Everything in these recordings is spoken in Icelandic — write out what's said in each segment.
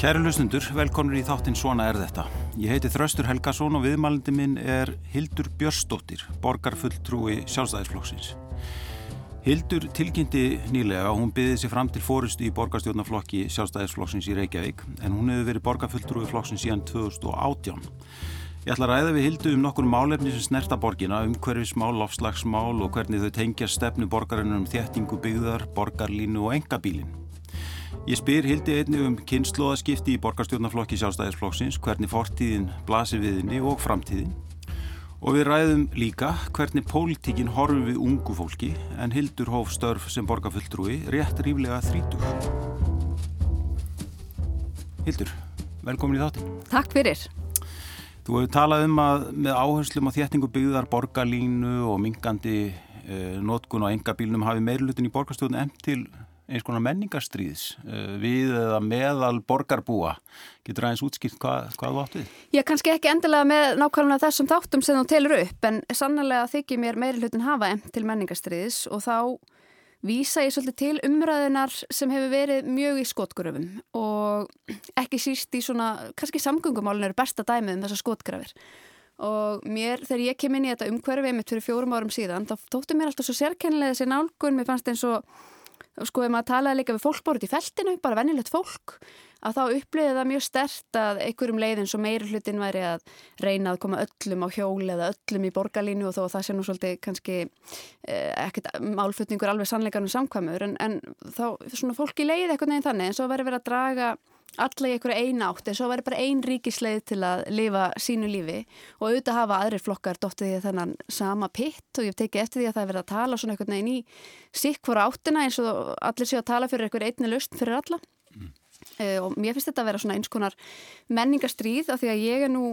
Kæri hlustundur, velkonur í þáttinn Svona er þetta. Ég heiti Þraustur Helgason og viðmælindi minn er Hildur Björstóttir, borgarfulltrúi sjálfstæðisflokksins. Hildur tilkynnti nýlega að hún byði sér fram til fórustu í borgarstjórnaflokki sjálfstæðisflokksins í Reykjavík en hún hefur verið borgarfulltrúi flokksins síðan 2018. Ég ætla að ræða við Hildu um nokkur málefni sem snerta borgina, umhverfismál, lofslagsmál og hvernig þau tengja stefnu borgarinn um þéttingu byggðar, borgarlínu og engabílin. Ég spyr Hildi einni um kynnslóðaskipti í borgarstjórnaflokki sjálfstæðisflokksins, hvernig fortíðin blasir viðinni og framtíðin. Og við ræðum líka hvernig pólitíkin horfum við ungu fólki en Hildur hóf störf sem borgarfulltrúi rétt ríflega þrítug. Hildur, velkomin í þáttin. Takk fyrir. Þú hefur talað um að með áherslum á þéttingu byggðar borgarlínu og mingandi eh, nótkun og engabílnum hafi meirlutin í borgarstjórnum emt til eins konar menningarstríðs eh, við eða meðal borgarbúa. Getur aðeins útskilt hvað, hvað þú átt við? Ég kannski ekki endilega með nákvæmlega þessum þáttum sem þú telur upp en sannlega þykir mér meiri hlutin hafa til menningarstríðs og þá vísa ég svolítið til umræðunar sem hefur verið mjög í skotgröfum og ekki síst í svona, kannski samgöngumálun eru besta dæmið um þessar skotgrafir og mér, þegar ég kem inn í þetta umhverfið mitt fyrir fjórum árum síðan, þá tóttu mér alltaf svo sérkennilega þessi nálgun, mér fannst eins og sko ef maður talaði líka við fólk borðið í feltinu, bara vennilegt fólk að þá upplýði það mjög stert að einhverjum leiðin svo meiri hlutin væri að reyna að koma öllum á hjóli eða öllum í borgarlínu og þó að það sé nú svolítið kannski eh, ekkert málfutningur alveg sannleikanum samkvæmur en, en þá svona fólki leiði eitthvað neginn þannig en svo væri verið að draga alla í einhverju einátt en svo væri bara ein ríkisleið til að lifa sínu lífi og auðvitað hafa aðrir flokkar dóttið í þennan sama pitt og ég teki eftir því að það er verið að tala svona einhvern veginn í sikkvara áttina eins og allir séu að tala fyrir einhverju einni lust fyrir alla mm. uh, og mér finnst þetta að vera svona eins konar menningarstríð af því að ég er nú,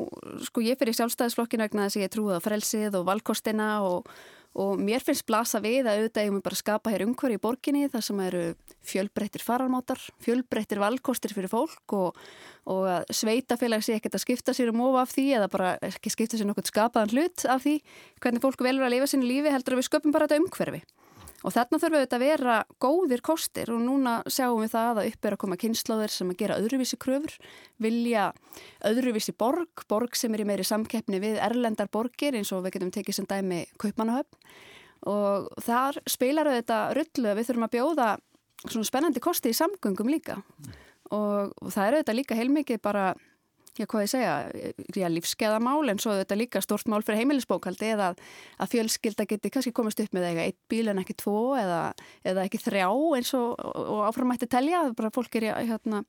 sko ég fyrir sjálfstæðisflokkin vegna þess að ég trúið á frelsið og valkostina og og mér finnst blasa við að auðvitað ég mun bara skapa hér umhverju í borginni þar sem eru fjölbreyttir fararmátar, fjölbreyttir valkostir fyrir fólk og, og að sveitafélag sé ekkert að skipta sér um ofa af því eða bara ekki skipta sér nokkur skapaðan hlut af því hvernig fólk velur að lifa sínu lífi heldur að við sköpum bara þetta umhverfi. Og þarna þurfum við auðvitað að vera góðir kostir og núna sjáum við það að upp er að koma kynnslóðir sem að gera öðruvísi kröfur, vilja öðruvísi borg, borg sem er í meiri samkeppni við erlendar borgir eins og við getum tekið sem dæmi Kaupmannahöfn. Og þar spilar auðvitað rullu að við þurfum að bjóða svona spennandi kosti í samgöngum líka. Og, það er auðvitað líka heilmikið bara já hvað ég segja, já lífskeðamál en svo þetta líka stort mál fyrir heimilisbókaldi eða að fjölskylda geti kannski komast upp með eiga eitt bíl en ekki tvo eða, eða ekki þrjá eins og, og áframmætti telja, bara fólk er í hérna,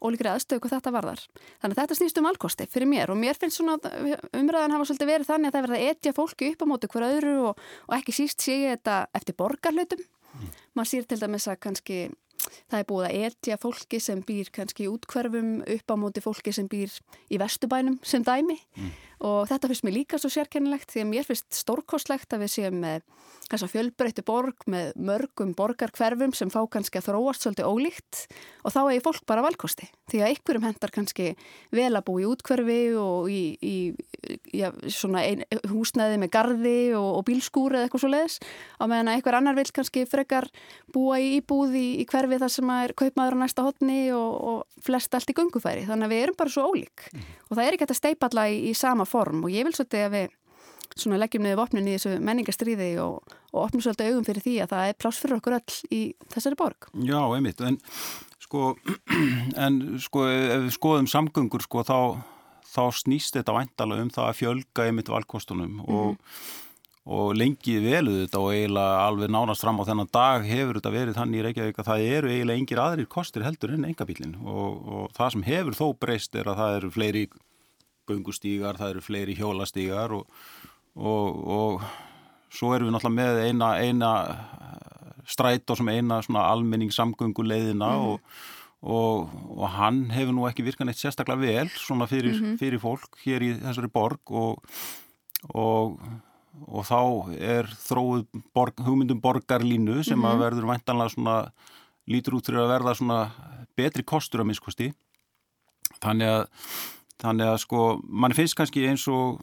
ólíkri aðstöðu hvað þetta varðar. Þannig að þetta snýst um valkosti fyrir mér og mér finnst svona umræðan hafa svolítið verið þannig að það verða etja fólki upp á mótu hver öðru og, og ekki síst sé ég þetta eftir borgarlutum. Mm. Man sýr til dæmis að kannski Það er búið að etja fólki sem býr kannski í útkverfum upp á móti fólki sem býr í vestubænum sem dæmi mm. Og þetta finnst mér líka svo sérkennilegt því að mér finnst stórkostlegt að við séum með þessa fjölbreytti borg með mörgum borgarkverfum sem fá kannski að þróast svolítið ólíkt. Og þá er fólk bara valkosti því að ykkurum hendar kannski vel að bú í útkverfi og í, í já, svona ein, húsnæði með gardi og, og bílskúri eða eitthvað svo leiðis á meðan að einhver annar vil kannski frekar búa í íbúð í, í hverfi þar sem er kaupmaður á næsta hotni og, og flest allt í gungufæri þannig að við erum bara svo ólík. Mm. og það er ekki hægt að steipa alla í, í sama form og ég vil svolítið að við svona leggjum niður vopnin í þessu menningastriði og, og opnum svolítið augum fyrir því að það er pláss fyrir okkur öll í þessari borg. Já, einmitt, en sko, en sko ef við skoðum samgöngur sko þá, þá snýst þetta væntalega um það að fjölga einmitt valkostunum mm. og, og lengið veluð þetta og eiginlega alveg nánast fram á þennan dag hefur þetta verið þannig í Reykjavík að það eru eiginlega engir aðrir kostir heldur en engabílin og, og það sem hefur þó breyst er að það eru fleiri göngustígar, það eru fleiri hjólastígar og og, og svo erum við náttúrulega með eina, eina stræt og sem eina almenningssamgönguleiðina mm. og, og, og hann hefur nú ekki virkan eitt sérstaklega vel svona fyrir, mm -hmm. fyrir fólk hér í þessari borg og og þá er þróið borg, hugmyndum borgarlínu sem mm -hmm. að mhm. verður væntanlega svona lítur út fyrir að verða svona betri kostur að minnskosti þannig að Þannig að sko, mann finnst kannski eins og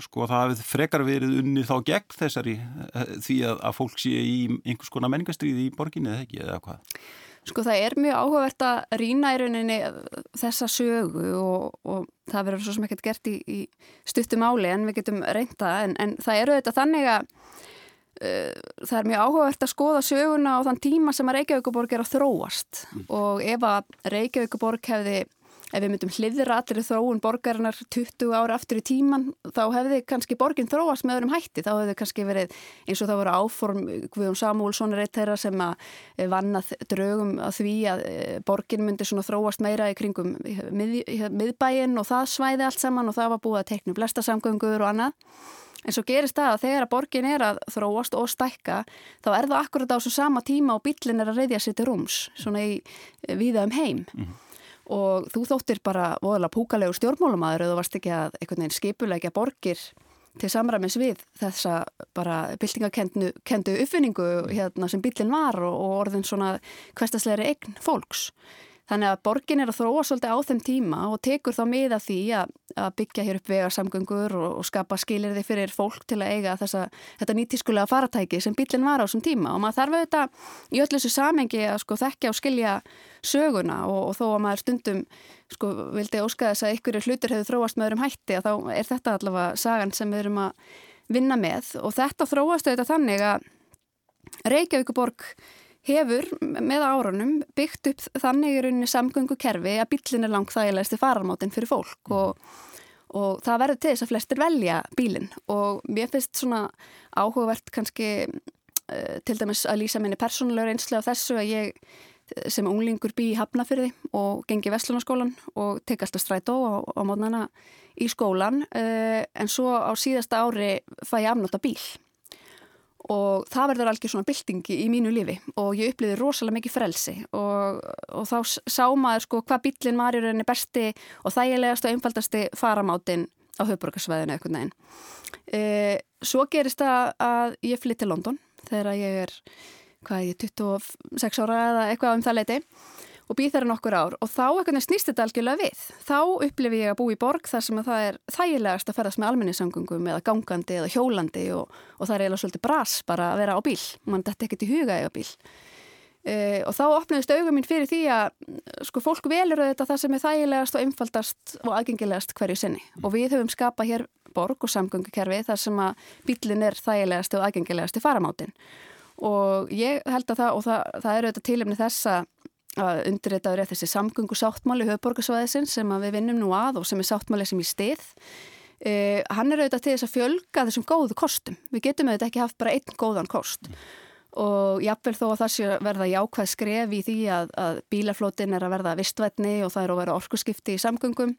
sko það hafið frekar verið unni þá gegn þessari því að, að fólk sé í einhvers konar menningastriði í borginni eða ekki eða hvað? Sko það er mjög áhugavert að rýna í rauninni þessa sögu og, og það verður svo sem ekkert gert í, í stuttum áli en við getum reynda en, en það eru þetta þannig að uh, það er mjög áhugavert að skoða söguna á þann tíma sem að Reykjavíkuborg er að þróast mm. og ef að Reykjavíkuborg hefði ef við myndum hliðra allir þróun borgarinnar 20 ára aftur í tíman þá hefði kannski borgin þróast með öðrum hætti. Þá hefði kannski verið eins og það voru áform Guðjón Samúlsson er eitt þeirra sem að eh, vannað draugum að því að eh, borgin myndi svona þróast meira í kringum mið, miðbæin og það svæði allt saman og það var búið að tekna blestasamgöngur og annað. En svo gerist það að þegar að borgin er að þróast og stækka þá er það akkurat á svo sama tíma og bílin er að reyðja sér til rúms svona í viða um heim. Mm -hmm og þú þóttir bara voðalega púkalegu stjórnmálumæður eða varst ekki að einhvern veginn skipulegja borgir til samræmis við þessa bara byltingakendu uppfinningu hérna sem bílinn var og, og orðin svona hverstasleiri eign fólks. Þannig að borgin er að þróa svolítið á þeim tíma og tekur þá miða því að, að byggja hér upp vegarsamgöngur og, og skapa skilirði fyrir fólk til að eiga þessa, þetta nýtískulega faratæki sem bílinn var á þessum tíma. Og maður þarf auðvitað í öllu þessu samengi að sko, þekkja og skilja söguna og, og þó að maður stundum sko, vildi óska þess að ykkur hlutur hefur þróast með öðrum hætti að þá er þetta allavega sagan sem við erum að vinna með. Og þetta þróast auðvitað þannig að Reykjavíkuborg hefur með árunum byggt upp þannig í rauninni samgöngu kerfi að bílinn er langt þægilegst í fararmátin fyrir fólk mm. og, og það verður til þess að flestir velja bílinn og mér finnst svona áhugavert kannski uh, til dæmis að lýsa minni persónulegur einslega á þessu að ég sem unglingur bý í Hafnafyrði og gengi Vestlunarskólan og tek alltaf strætó á, á mótnana í skólan uh, en svo á síðasta ári fæ ég afnóta bíl og það verður algjör svona byltingi í mínu lifi og ég uppliði rosalega mikið frelsi og, og þá sá maður sko hvað bílinn var í rauninni besti og þægilegast og einfaldasti faramátin á höfburgarsvæðinu eitthvað neginn. E, svo gerist það að ég flytti til London þegar ég er, hvað er ég, 26 ára eða eitthvað um það leiti og býð þeirra nokkur ár og þá ekkert snýst þetta algjörlega við. Þá upplifi ég að bú í borg þar sem það er þægilegast að ferðast með almenningssangungum eða gangandi eða hjólandi og, og það er eiginlega svolítið bras bara að vera á bíl. Man dætti ekkert í huga eiga bíl. E, og þá opniðist augum mín fyrir því að sko fólk velur þetta það sem er þægilegast og einfaldast og aðgengilegast hverju sinni. Og við höfum skapað hér borg og samgöngukerfi þar sem að bílinn er þægilegast og aðgengilegast. Og ég held að það, og það, það eru þetta tilumni þessa að undirreitaður er þessi samgöngu sáttmáli höfborgarsvæðisinn sem við vinnum nú að og sem er sáttmáli sem í stið eh, hann er auðvitað til þess að fjölga þessum góðu kostum. Við getum auðvitað ekki haft bara einn góðan kost mm. og jáfnvel þó að það sé verða jákvæð skref í því að, að bílaflótin er að verða vistvætni og það er að vera orkusskipti í samgöngum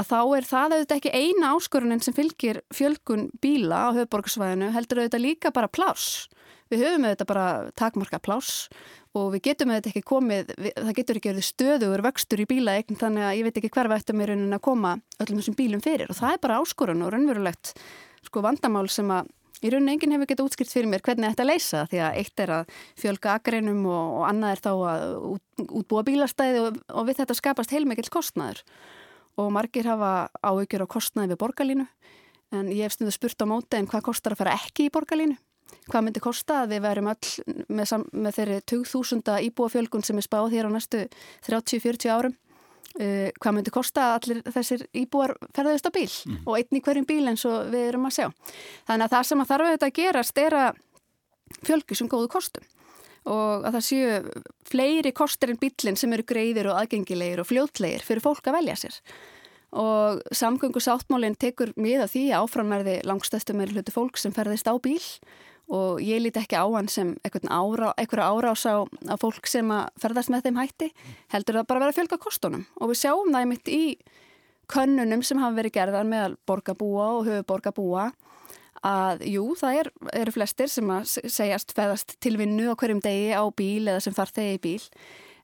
að þá er það auðvitað ekki eina áskorunin sem fylgir fjölgun bíla á pláss. Við höfum auðvitað bara takmarka pláss og við getum auðvitað ekki komið, við, það getur ekki verið stöðugur vöxtur í bílaegn þannig að ég veit ekki hver vættum er að koma öllum þessum bílum fyrir. Og það er bara áskorun og raunverulegt sko vandamál sem að í rauninni enginn hefur getið útskrift fyrir mér hvernig þetta leysa því að eitt er að fjölga agreinum og, og annað er þá að út, útbúa bílastæði og, og við þetta skapast heilmikið kostnæður og margir hafa áökjur á kostnæði við borgarlínu en ég hef stundu spurt á móti en hvað kostar að fara ekki í borgarlínu hvað myndi kosta að við værum öll með, með þeirri 2000 íbúafjölgun sem er spáð hér á næstu 30-40 árum. Uh, hvað myndi kosta að allir þessir íbúar ferðast á bíl mm. og einn í hverjum bíl eins og við erum að sjá. Þannig að það sem að þarf auðvitað að gerast er að fjölgu sem góðu kostum og að það séu fleiri kostur en bílinn sem eru greiðir og aðgengilegir og fljótlegir fyrir fólk að velja sér. Og samgöngu sáttmálinn tekur miða því áframverði langstöðstum er hluti fólk sem ferðist á bíl og ég líti ekki á hann sem einhverja árás á, á fólk sem að ferðast með þeim hætti. Heldur það bara að vera að fjölga kostunum. Og við sjáum það einmitt í könnunum sem hafa verið gerðar með borgarbúa og höfuborgarbúa að jú, það er, eru flestir sem að segjast feðast til vinnu á hverjum degi á bíl eða sem þarf þegi í bíl.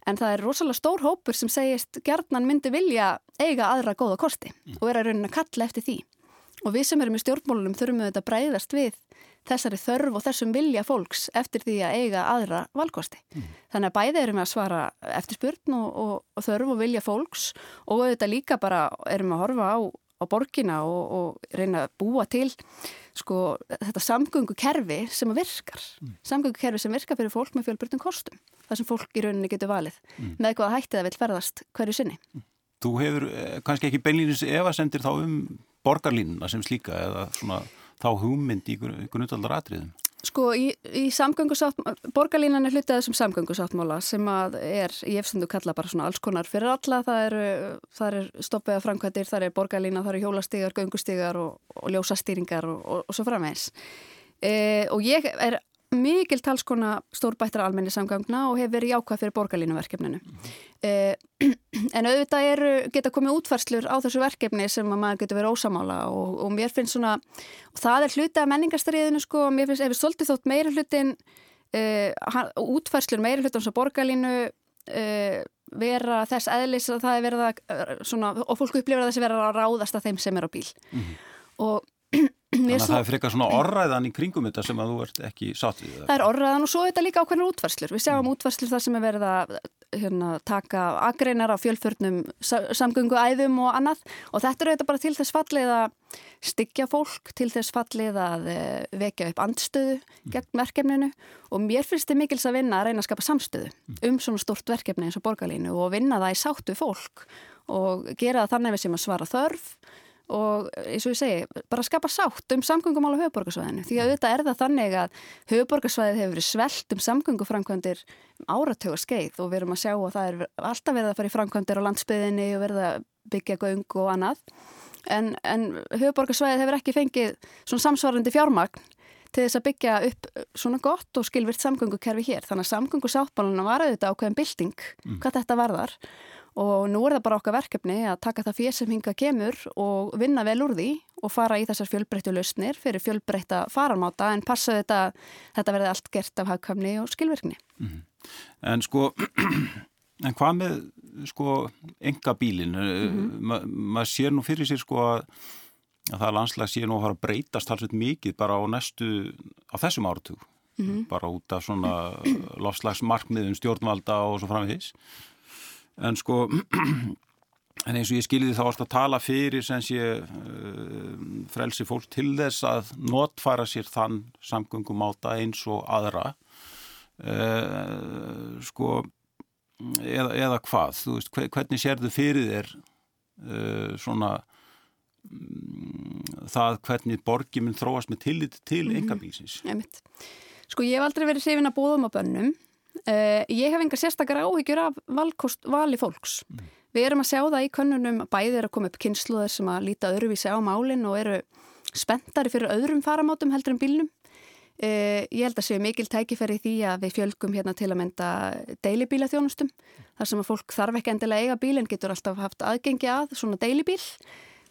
En það er rosalega stór hópur sem segist gerðnan myndi vilja eiga aðra góða kosti og vera raunin að kalla eftir því. Og við sem erum í stjórnmólunum þurfum við þetta breyðast við þessari þörf og þessum vilja fólks eftir því að eiga aðra valkosti. Mm. Þannig að bæði erum við að svara eftir spurn og, og, og þörf og vilja fólks og auðvitað líka bara erum við að horfa á á borgina og, og reyna að búa til sko þetta samgöngukerfi sem virkar. Mm. Samgöngukerfi sem virkar fyrir fólk með fjölbrytum kostum. Það sem fólk í rauninni getur valið mm. með eitthvað að vil ferðast hverju sinni. Mm. Þú hefur eh, kannski ekki beinlýnins efasendir þá um borgarlínuna sem slíka eða svona þá hugmynd í grunnaldar atriðum? Sko í, í samgöngusáttmála, borgarlínan er hlutið þessum samgöngusáttmála sem að er í efstundu kalla bara svona alls konar fyrir alla, það eru, það eru stoppiða framkvæmdir, það eru borgarlína, það eru hjólastígar, göngustígar og, og ljósastýringar og, og, og svo framvegs. E, og ég er mikil talskona stórbættra almenni samgangna og hefur verið jákvæð fyrir borgarlínuverkefninu. Mm eh, en auðvitað eru, geta komið útfarslur á þessu verkefni sem að maður getur verið ósamála og, og mér finnst svona, og það er hluti af menningarstariðinu sko, og mér finnst ef við stoltið þótt meira hlutin, eh, útfarslur meira hlutin sem borgarlínu eh, vera þess eðlis að það er verið að, svona, og fólk upplifir að þessi verið að ráðast að þeim sem er á bíl. Mm. Og Þannig að svo... það er frekar svona orraðan í kringum þetta sem að þú ert ekki satt við. Það er orraðan og svo er þetta líka ákveðnar útvarslur. Við sjáum mm. útvarslur þar sem er verið að hérna, taka agreinar á fjölförnum samgöngu æðum og annað og þetta er auðvitað bara til þess fallið að styggja fólk, til þess fallið að eh, vekja upp andstöðu mm. gegn verkefninu og mér finnst þetta mikils að vinna að reyna að skapa samstöðu mm. um svona stort verkefni eins og borgarlínu og vinna það í sáttu fólk og gera það þannig við sem að svara þörf og eins og ég segi, bara skapa sátt um samgöngumál á höfuborgarsvæðinu því að auðvitað er það þannig að höfuborgarsvæðið hefur verið svelt um samgönguframkvæmdir áratöga skeið og við erum að sjá að það er alltaf verið að fara í framkvæmdir á landsbyðinni og verið að byggja göng og annað. En, en höfuborgarsvæðið hefur ekki fengið svona samsvarandi fjármagn til þess að byggja upp svona gott og skilvirt samgöngukerfi hér. Þannig að samgöngusáttbáluna var auðvitað ákveðin bilding mm. Og nú er það bara okkar verkefni að taka það fyrir sem hinga kemur og vinna vel úr því og fara í þessar fjölbreyttu lausnir fyrir fjölbreytta faranmáta en passa þetta þetta verði allt gert af hagkvæmni og skilvirkni. Mm -hmm. En sko, en hvað með sko enga bílin? Mm -hmm. Ma, maður sér nú fyrir sér sko að, að það landslag sé nú að fara að breytast halsveit mikið bara á næstu, á þessum áratug. Mm -hmm. bara út af svona lofslagsmarkmiðum stjórnvalda og svo framvegis en sko en eins og ég skiljiði þá ást að tala fyrir sem sé uh, frelsi fólk til þess að notfara sér þann samgöngumáta eins og aðra. Uh, sko eða, eða hvað, þú veist hvernig sér þau fyrir þér uh, svona um, það hvernig borgiminn þróast með tillit til mm -hmm. engabísins Sko ég hef aldrei verið sefin að bóðum á bönnum Uh, ég hef engar sérstakar áhyggjur af valkost, vali fólks. Mm. Við erum að sjá það í könnunum bæðir að koma upp kynsluðar sem að líta öðruvísi á málinn og eru spenntari fyrir öðrum faramátum heldur en bílnum. Uh, ég held að séu mikil tækifæri því að við fjölgum hérna til að mynda deilibíla þjónustum. Þar sem að fólk þarf ekki endilega eiga bíl en getur alltaf haft aðgengi að svona deilibíl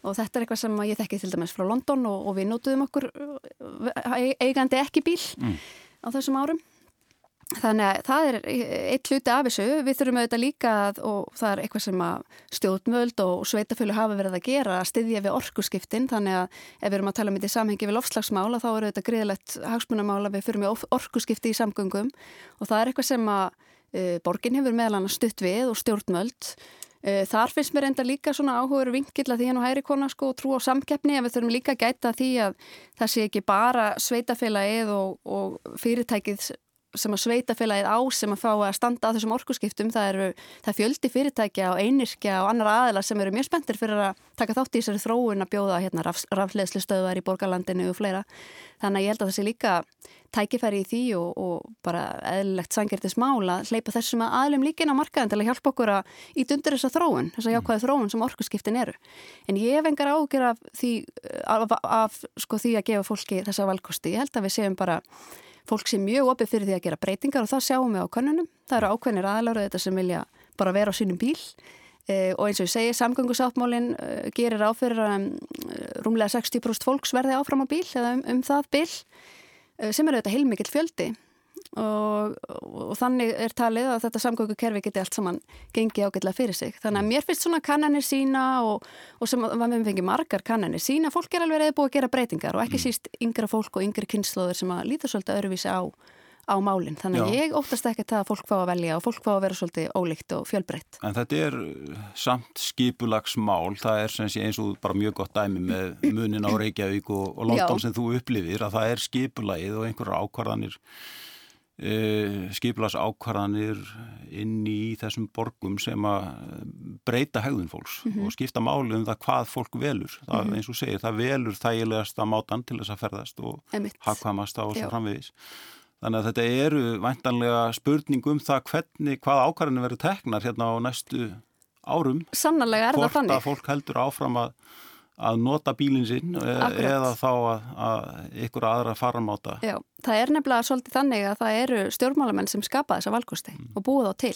og þetta er eitthvað sem ég þekki til dæmis frá London og, og við nótuðum okkur eh, eigandi ekki bíl mm. á þessum árum. Þannig að það er eitt hluti af þessu, við þurfum auðvitað líka og það er eitthvað sem að stjórnmöld og sveitafjölu hafa verið að gera að styðja við orkuskiptin, þannig að ef við erum að tala um þetta í samhengi við lofslagsmála þá er auðvitað greiðlegt hagsmunamála við fyrir með orkuskipti í samgöngum. Og það er eitthvað sem að e, borgin hefur meðlan stutt við og stjórnmöld. E, þar finnst mér enda líka svona áhugur vingill að því henn og hæri kona sko trú á samkeppni en við þurfum líka að gæta því að það sé ekki bara sveitafélagið og, og fyrirtækið sem að sveitafélagið á sem að fá að standa á þessum orkuskiptum það eru það fjöldi fyrirtækja og einirkja og annar aðila sem eru mjög spenntir fyrir að taka þátt í þessari þróun að bjóða hérna raf, rafleðslu stöðar í borgarlandinu og fleira. Þannig að ég held að það sé líka tækifæri í því og, og bara eðlilegt sangertis mála hleypa þessum að aðlum líkin á markaðin til að hjálpa okkur að ít undir þessa þróun, þessa jákvæða þróun sem orkuskiptin eru. En ég hef engar ágjör af því, af, af sko, því að gefa fólki þessa valkosti, ég held að við séum bara fólk sé mjög opið fyrir því að gera breytingar og það sjáum við á könnunum. Það eru ákveðnir aðláru þetta sem vilja bara vera á sínum bíl e, og eins og ég segi, samgöngusáttmálinn e, gerir áfyrir að um, rúmlega 60% fólks verði áfram á bíl eða um, um það bíl e, sem eru þetta heilmikið fjöldi og, og þannig er talið að þetta samgöngukerfi geti allt saman gengið ágætlega fyrir sig. Þannig að mér finnst svona kannanir sína og, og sem við fengið margar kannanir sína, fólk er alveg reyði búið að gera breytingar og ekki mm. síst yngra fólk og yngri kynnslóður sem að líta svolítið öðruvísi á, á málinn. Þannig að Já. ég óttast ekki það að fólk fá að velja og fólk fá að vera svolítið ólíkt og fjölbreytt. En þetta er uh, samt skipulagsmál, það er sem sé eins og bara mjög gott dæmi með munin á Reykjavík og, og London Já. sem þú upplifir að það er skipulagið og einhverjar ákvarðanir, uh, skipulags ákvarðanir inn í þessum borgum sem að breyta hegðun fólks og skipta máli um það hvað fólk velur. Það, eins og segir, það velur þægilegasta mátan til þess að ferðast og hagkvæmasta og svo framvegis. Þannig að þetta eru væntanlega spurning um það hvernig, hvað ákvarðanir verður teknar hérna á næstu árum Sannarlega er það hvort þannig. að fólk heldur áfram að, að nota bílinn sinn e- Akkurat. eða þá að, að ykkur aðra faramáta. Já, það er nefnilega svolítið þannig að það eru stjórnmálamenn sem skapa þessa valkosti og búið þá til.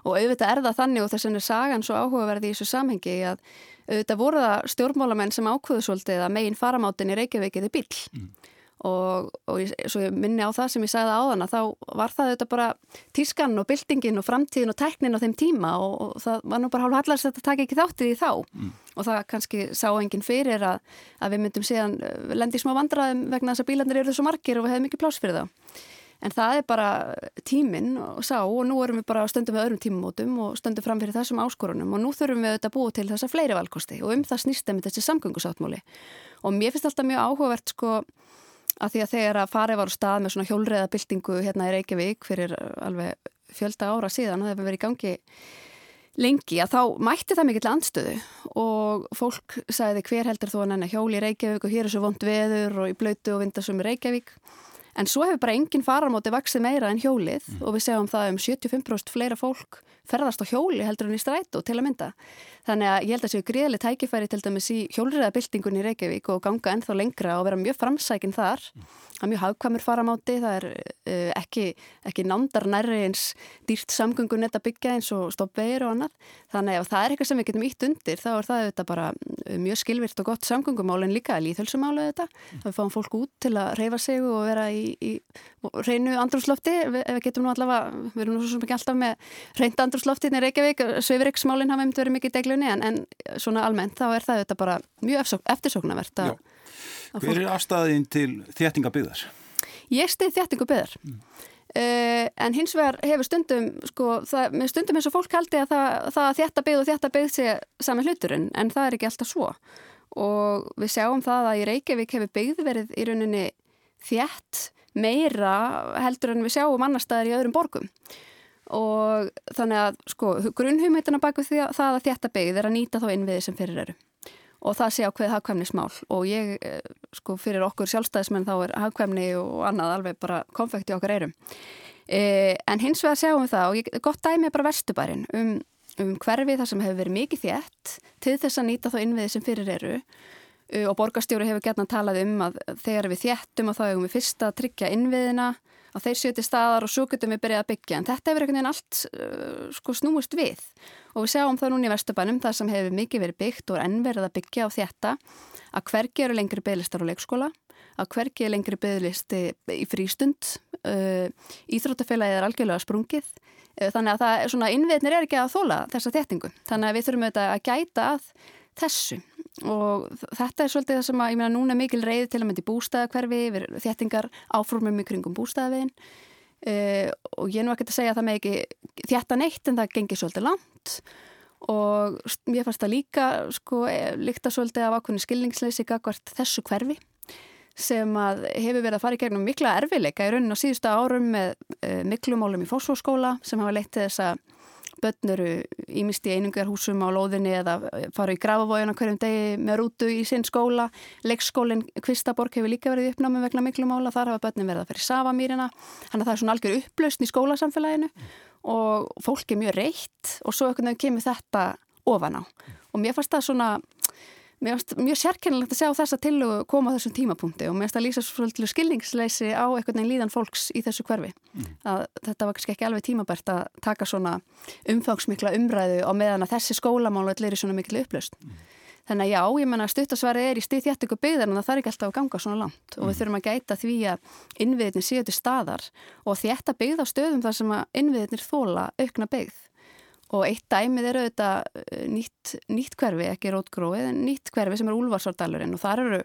Og auðvitað er það þannig og þess vegna er sagan svo áhugaverði í þessu samhengi að auðvitað voru það stjórnmálamenn sem ákvöðu svolítið að megin faramátin í Reykjavík eða bíl. Og, og ég, svo ég minni á það sem ég sagði áðan að þá var það auðvitað bara tískan og byltingin og framtíðin og tæknin á þeim tíma og, og það var nú bara hálf hallast að þetta taka ekki þáttið í þá og það kannski sá enginn fyrir að, að við myndum síðan eh, lendi smá vandraðum vegna þess að bílarnir eru svo margir og við hefum ekki pláss fyrir þá. En það er bara tíminn og sá og nú erum við bara stöndum við öðrum tímamótum og stöndum fram fyrir þessum áskorunum og nú þurfum við auðvitað að búa til þessa fleiri valkosti og um það snýst þeim þessi samgöngusáttmáli. Og mér finnst alltaf mjög áhugavert sko að því að þegar að farið var á stað með svona hjólreiðabildingu hérna í Reykjavík fyrir alveg fjölda ára síðan það hefur verið í gangi lengi að þá mætti það mikill andstöðu og fólk sagði hver heldur þú að nenni hjóli í Reykjavík og hér er svo vond veður og í blöytu og vindasum í Reykjavík en svo hefur bara enginn faramóti vaksið meira en hjólið og við segjum það um 75% fleira fólk ferðast á hjóli heldur en í strætó til að mynda. Þannig að ég held að séu gríðlega tækifæri til dæmis í hjólriðabildingun í Reykjavík og ganga ennþá lengra og vera mjög framsækin þar. Það er mjög hagkvæmur faramáti, það er uh, ekki, ekki nándar nærri eins dýrt samgöngun að byggja eins og stoppvegir og annað. Þannig að ef það er eitthvað sem við getum ítt undir þá er það auðvitað bara mjög skilvirt og gott samgöngumál en líka líðhölsumálu þetta. Það við fáum fólk út til að reyfa sig og vera í, í reynu andrúslofti ef við getum nú allavega, við erum nú svo sem ekki alltaf með reynd andrúslofti í Reykjavík, Sveifriksmálinn hafa myndi verið mikið deglunni en, en svona almennt þá er það auðvitað bara mjög eftirsóknarvert Hver er afstæðin til þéttingabyggðar? Ég stið þéttingu byggðar. Uh, en hins vegar hefur stundum sko, það, með stundum eins og fólk haldi að það, það að þétta byggð og þétta byggð sé sami hluturinn, en það er ekki alltaf svo. Og við sjáum það að í Reykjavík hefur byggð verið í rauninni þétt meira heldur en við sjáum annar staðar í öðrum borgum. Og þannig að sko grunnhugmyndina baku því að það að þétta byggð er að nýta þá innviði sem fyrir eru og það sé á hvað hagkvæmnismál og ég, eh, sko, fyrir okkur sjálfstæðismenn þá er hagkvæmni og annað alveg bara konfekt í okkar eirum. E, en hins vegar sjáum við það og ég, gott dæmi er bara Vesturbærin um, um hverfi þar sem hefur verið mikið þétt til þess að nýta þá innviði sem fyrir eru e, og borgarstjóri hefur gætna talað um að þegar við þéttum og þá hefum við fyrst að tryggja innviðina að þeir til staðar og svo getum við byrjað að byggja. En þetta hefur einhvern veginn allt uh, sko snúist við. Og við sjáum það núna í Vesturbænum þar sem hefur mikið verið byggt og er enn verið að byggja á þetta að hvergi eru lengri bygglistar á leikskóla að hvergi er lengri bygglisti í frístund. Uh, Íþróttafélagið er algjörlega sprungið. Uh, þannig að það svona innviðnir er ekki að þóla þessa þéttingu. Þannig að við þurfum auðvitað að gæta að þessu og þetta er svolítið það sem að, ég meina, núna er mikil reyð til að myndi bústæðakverfi þéttingar áformum í kringum bústæðavegin uh, og ég er nú ekki að segja að það með ekki þétta neitt en það gengir svolítið langt. Og mér fannst það líka sko, líkta svolítið af ákveðinu skilningsleysi gagvart þessu hverfi sem að hefur verið að fara í gegnum mikla erfileika í raunin á síðustu árum með uh, miklumálum í fósfórskóla sem hafa leitt þess að börnuru ímist í einingarhúsum á lóðinni eða fara í grafavójana hverjum degi með rútu í sinn skóla. Leikskólinn Kvistaborg hefur líka verið uppnámið vegna miklumála, þar hafa börnin verið að fyrir Savamýrina. Þannig að það er svona algjör upplausn í skólasamfélaginu og fólk er mjög reitt og svo kemur þetta ofan á. Og mér fannst það svona... Mér finnst mjög sérkennilegt að sjá þessa tillugu koma á þessum tímapunkti og mér finnst að lýsa svolítið skilningsleysi á einhvern veginn líðan fólks í þessu hverfi. Mm. Að þetta var kannski ekki alveg tímabært að taka svona umfangsmikla umræðu á meðan að þessi skólamálu er svona mikil upplaust. Mm. Þannig að já, ég menna að stuttasværi er í stið þjættingu byggðar en það þarf ekki alltaf að ganga svona langt og við þurfum að gæta því að innviðinir séu til staðar og þjætta byggð á stöðum þar sem að innviðinir þóla aukna byggð. Og eitt dæmið er auðvitað nýtt, nýtt hverfi, ekki rótgróið, en nýtt hverfi sem er Úlfarsárdalurinn og þar eru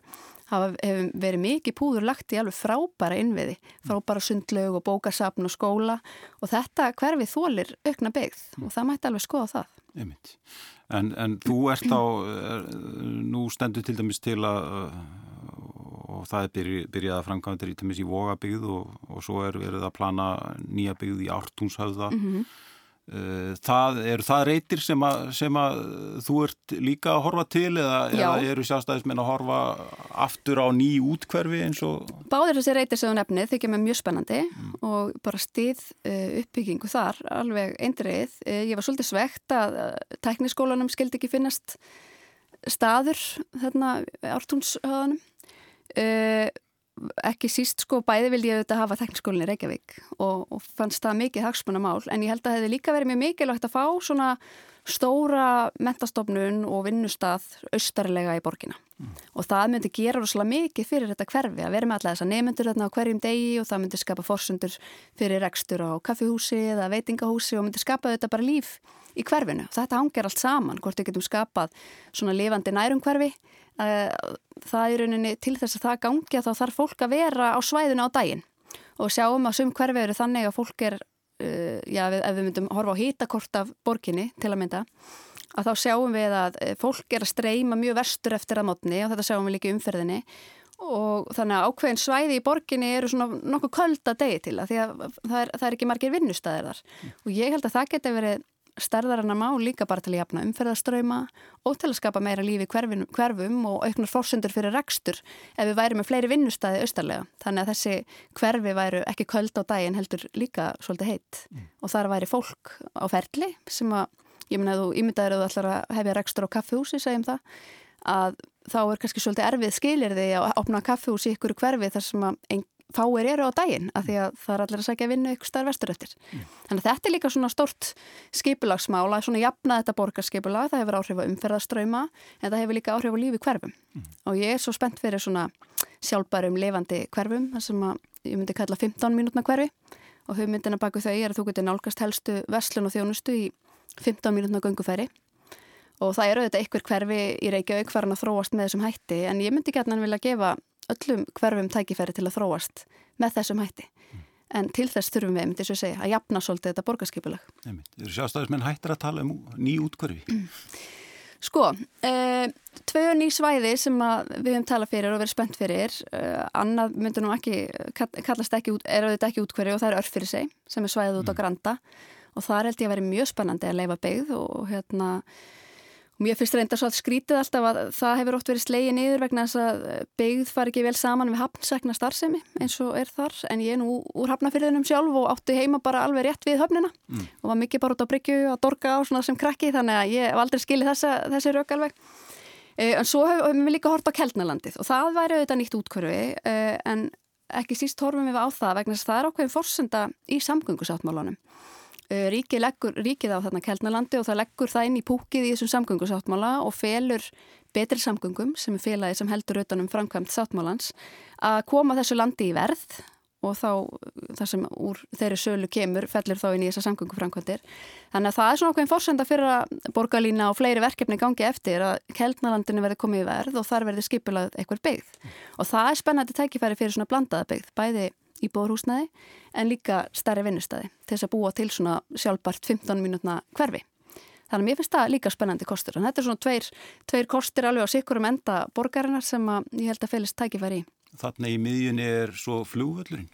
hafa hefur verið mikið púður lagt í alveg frábæra innviði, frábæra sundlaug og bókasapn og skóla og þetta hverfið þólir aukna byggð og það mætti alveg skoða það. Einmitt. En, en þú ert á, er, nú stendur til dæmis til að og það er byrj, byrjað að framkvæmda í tæmis í Vogabygð og, og svo er verið að plana nýja byggð í Ártúnshauða mm -hmm. Eh, það eru það reytir sem að, sem að þú ert líka að horfa til eða, eða eru sjálfstæðismenn að horfa aftur á ný útkverfi eins og Báðir þessi reytir sem þú nefnið þykja mér mjög spennandi mm. og bara stið uh, uppbyggingu þar alveg eindrið. Uh, ég var svolítið svegt að tekniskólanum skildi ekki finnast staður þarna ártúnshöðanum ekki síst sko bæði vildi ég auðvitað hafa tekniskólinni Reykjavík og, og fannst það mikið hagsmunamál en ég held að það hefði líka verið mjög mikilvægt að fá svona stóra mentastofnun og vinnustad austarlega í borgina mm. og það myndi gera rosalega mikið fyrir þetta hverfi að vera með alla þessa nefnundur þarna á hverjum degi og það myndi skapa forsundur fyrir rekstur á kaffihúsi eða veitingahúsi og myndi skapa þetta bara líf í hverfinu. Þetta hangir allt saman hvort við getum skapað svona lifandi nærum hverfi það er rauninni til þess að það gangi að þá þarf fólk að vera á svæðinu á daginn. Og sjáum að sum hverfi eru þannig að fólk er, uh, já ef við myndum horfa á hýtakort af borginni til að mynda að þá sjáum við að eh, fólk er að streyma mjög verstur eftir að mótni og þetta sjáum við líka umferðinni. Og þannig að ákveðin svæði í borginni eru svona nokkuð köld að degi til að því að það er, það er ekki margir vinnustæðir þar. Mm. og ég held að það geti verið stærðarinnar má líka bara til að jafna umferðaströyma og til að skapa meira lífi hverfum, hverfum og auknar fórsendur fyrir rekstur ef við væri með fleiri vinnustæði austarlega. Þannig að þessi hverfi væru ekki köld á daginn heldur líka svolítið heitt mm. og þar væri fólk á ferli sem að, ég minna að þú ímyndaður að þú ætlar að hefja rekstur á kaffehúsi, segjum það, að þá er kannski svolítið erfið skilir því að opna kaffehúsi ykkur hverfi þar sem að fáir eru á daginn af því að það er allir að segja að vinna ykkur starf vestur eftir. Mm. Þannig að þetta er líka svona stort skipulagsmála, svona jafna þetta borgarskipulag, það hefur áhrif á umferðaströyma en það hefur líka áhrif á lífi hverfum mm. og ég er svo spennt fyrir svona sjálfbærum levandi hverfum, það sem að ég myndi kalla 15 mínútna hverfi og hugmyndina baku þau er að þú getur nálgast helstu vestlun og þjónustu í 15 mínútna gungufæri og það eru auðvitað ykkur hverfi í Reykjavík farin að þróast með þessum hætti en ég myndi gætna vilja gefa öllum hverfum tækifæri til að þróast með þessum hætti. Mm. En til þess þurfum við, myndi svo að segja, að jafna svolítið þetta borgarskipulag. Þú eru sjástæðismenn hættir að tala um ný útkverfi? Mm. Sko, uh, tvö ný svæði sem við hefum talað fyrir og verið spennt fyrir, uh, annað myndur nú ekki, kallast ekki, er auðvitað ekki útkverfi og það er örf fyrir sig sem er svæðið út á mm. Granda og það held ég að vera mjög spennandi að leifa beigð og hérna Mér finnst reynda svo að skrítið alltaf að það hefur ótt verið slegið niður vegna þess að byggð far ekki vel saman við hafnsækna starfsemi eins og er þar en ég er nú úr hafnafyrðinum sjálf og átti heima bara alveg rétt við höfnina mm. og var mikið bara út á bryggju að dorga á svona sem krakki þannig að ég hef aldrei skilið þessa, þessi rauk alveg. E, en svo hefum við líka hort á Keltnalandið og það væri auðvitað nýtt útkvörfi e, en ekki síst horfum við á það vegna þess að það er ákveðin forsenda í samgöngusáttmálunum. Eh, ríkið, leggur, ríkið á þarna Keltnalandi og það leggur það inn í púkið í þessum samgöngusáttmála og felur betri samgöngum sem er félagi sem heldur utanum framkvæmt sáttmálans að koma þessu landi í verð og þá það sem úr þeirri sölu kemur fellir þá inn í þessa samgönguframkvæmtir. Þannig að það er svona okkur einn fórsenda fyrir að borgarlína og fleiri verkefni gangi eftir að Keltnalandinu verði komið í verð og þar verði skipilað eitthvað byggð og það er spennandi tækifæri fyrir svona blandaða byggð, bæði íbúðarhúsnaði en líka stærri vinnustæði til þess að búa til svona sjálfbart 15 mínútna hverfi. Þannig að mér finnst það líka spennandi kostur. En þetta er svona tveir, tveir kostir alveg á sikkurum enda borgarinnar sem ég held að félist tækifæri í. Þannig í miðjunni er svo flugvöldurinn.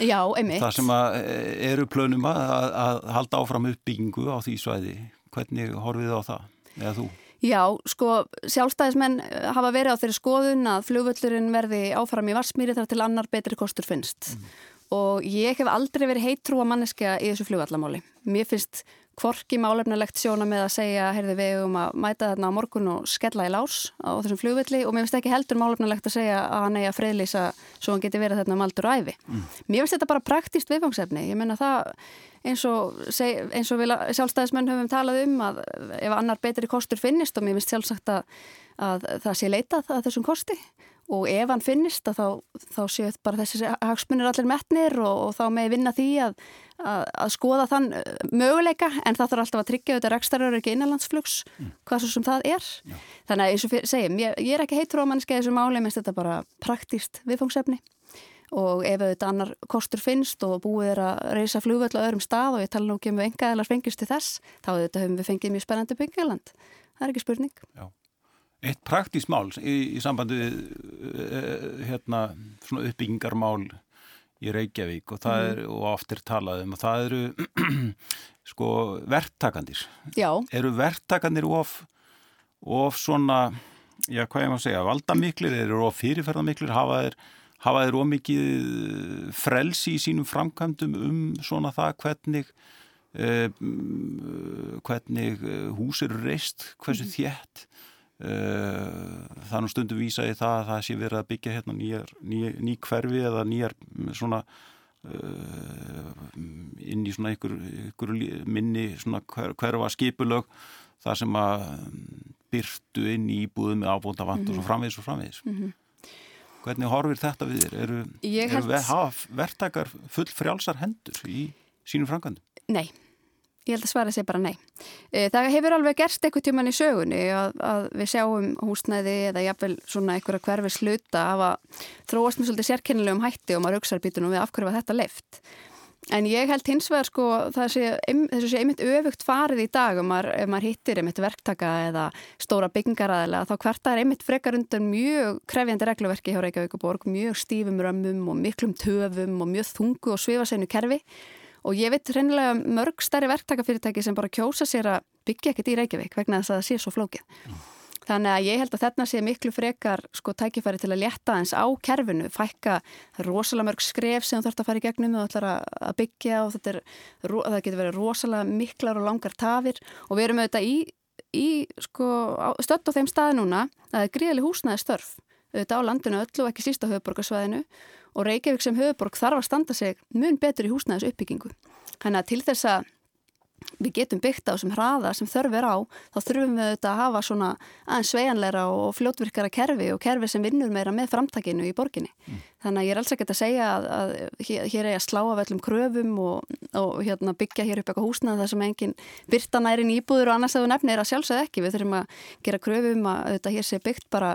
Já, einmitt. Það sem eh, eru plönum að, að halda áfram uppbyggingu á því svæði. Hvernig horfið á það? Eða þú? Já, sko, sjálfstæðismenn eh, hafa verið á þeirri skoðun að flugvöllurinn verði áfram í Varsmýri þar til annar betri kostur finnst. Mm. Og ég hef aldrei verið heittrúa manneska í þessu flugvallamáli. Mér finnst kvorki málefnilegt sjóna með að segja heyrði við um að mæta þarna á morgun og skella í lás á þessum flugvilli og mér finnst ekki heldur málefnilegt að segja að hann eigi að freyðlýsa svo hann geti verið þarna um aldur og æfi. Mm. Mér finnst þetta bara praktíst viðfangsefni. Ég menna það eins og, eins og sjálfstæðismenn höfum talað um að ef annar betri kostur finnist og mér finnst sjálfsagt að, að það sé leitað að þessum kosti og ef hann finnist þá, þá séu bara þessi hagsmunir allir metnir og, og þá með vinna því að, að, að skoða þann uh, möguleika. En það þarf alltaf að tryggja auðvitað rekstarur ekki innanlandsflugs, mm. hvað svo sem það er. Já. þannig að eins og segjum, ég, ég er ekki heitur á mannskei þessu máli, minnst þetta bara praktíst viðfóngsefni og ef auðvitað annar kostur finnst og búið er að reysa flugvöld á öðrum stað og ég tala nú ekki um að engaðilar fengist til þess, þá auðvitað höfum við fengið mjög spennandi Eitt praktískt mál í, í sambandi við uh, hérna, uppbyggingarmál í Reykjavík og það mm. er, og oft er talað um og það eru sko verktakandir. Já. Eru verktakandir of, of svona, já hvað ég má segja, valdamiklir, eru of fyrirferðamiklir, hafa þeir hafa þeir ómikið frelsi í sínum framkvæmdum um svona það hvernig eh, hvernig eh, hús eru reist, hversu mhm. þjætt eh, það er nú stundum vísa í það að það sé verið að byggja hérna nýjar, nýjar, ný hverfi eða nýjar svona eh, inn í svona einhver, einhver minni svona hver, hverfa skipulög það sem að byrtu inn í íbúðu með ábúnda vant mm -hmm. og svo mhm. framvegis og framvegis mm -hmm. Hvernig horfir þetta við þér? Eru, held... eru verktakar full frjálsar hendur í sínum frangandum? Nei, ég held að svara sér bara nei. E, það hefur alveg gerst eitthvað tíman í sögunni að, að við sjáum húsnæði eða jafnvel svona einhverja hverfi sluta af að þróast með svolítið sérkennilegum hætti og maður auksar býtunum við af hverju var þetta leift. En ég held hins vegar sko sé, þessu sé einmitt öfugt farið í dag um maður, ef maður hittir einmitt verktaka eða stóra byggingaræðilega þá hvert það er einmitt frekar undan mjög krefjandi regluverki hjá Reykjavík og Borg, mjög stífum römmum og miklum töfum og mjög þungu og svifaseinu kerfi og ég veit reynilega mörg stærri verktakafyrirtæki sem bara kjósa sér að byggja ekkert í Reykjavík vegna þess að það sé svo flókið. Mm. Þannig að ég held að þarna sé miklu frekar sko tækifæri til að létta eins á kerfinu, fækka rosalega mörg skref sem þú þarfst að fara í gegnum og ætlar að byggja og er, það getur verið rosalega miklar og langar tafir og við erum auðvitað í, í sko, stödd á þeim staði núna að það er gríðileg húsnæði störf auðvitað á landinu öllu og ekki sísta höfuborgarsvæðinu og Reykjavík sem höfuborg þarf að standa sig mun betur í húsnæðis uppbyggingu. Þannig að til þess að við getum byggt á sem hraða sem þörfur á, þá þurfum við auðvitað að hafa svona aðeins sveianleira og fljótvirkara kerfi og kerfi sem vinnur meira með framtakinu í borginni. Mm. Þannig að ég er alls ekkert að segja að, að hér er að slá af öllum kröfum og, og hérna, byggja hér upp eitthvað húsnað þar sem engin byrtanærin íbúður og annars að þú nefnir að sjálfsögð ekki. Við þurfum að gera kröfum að auðvitað hér sé byggt bara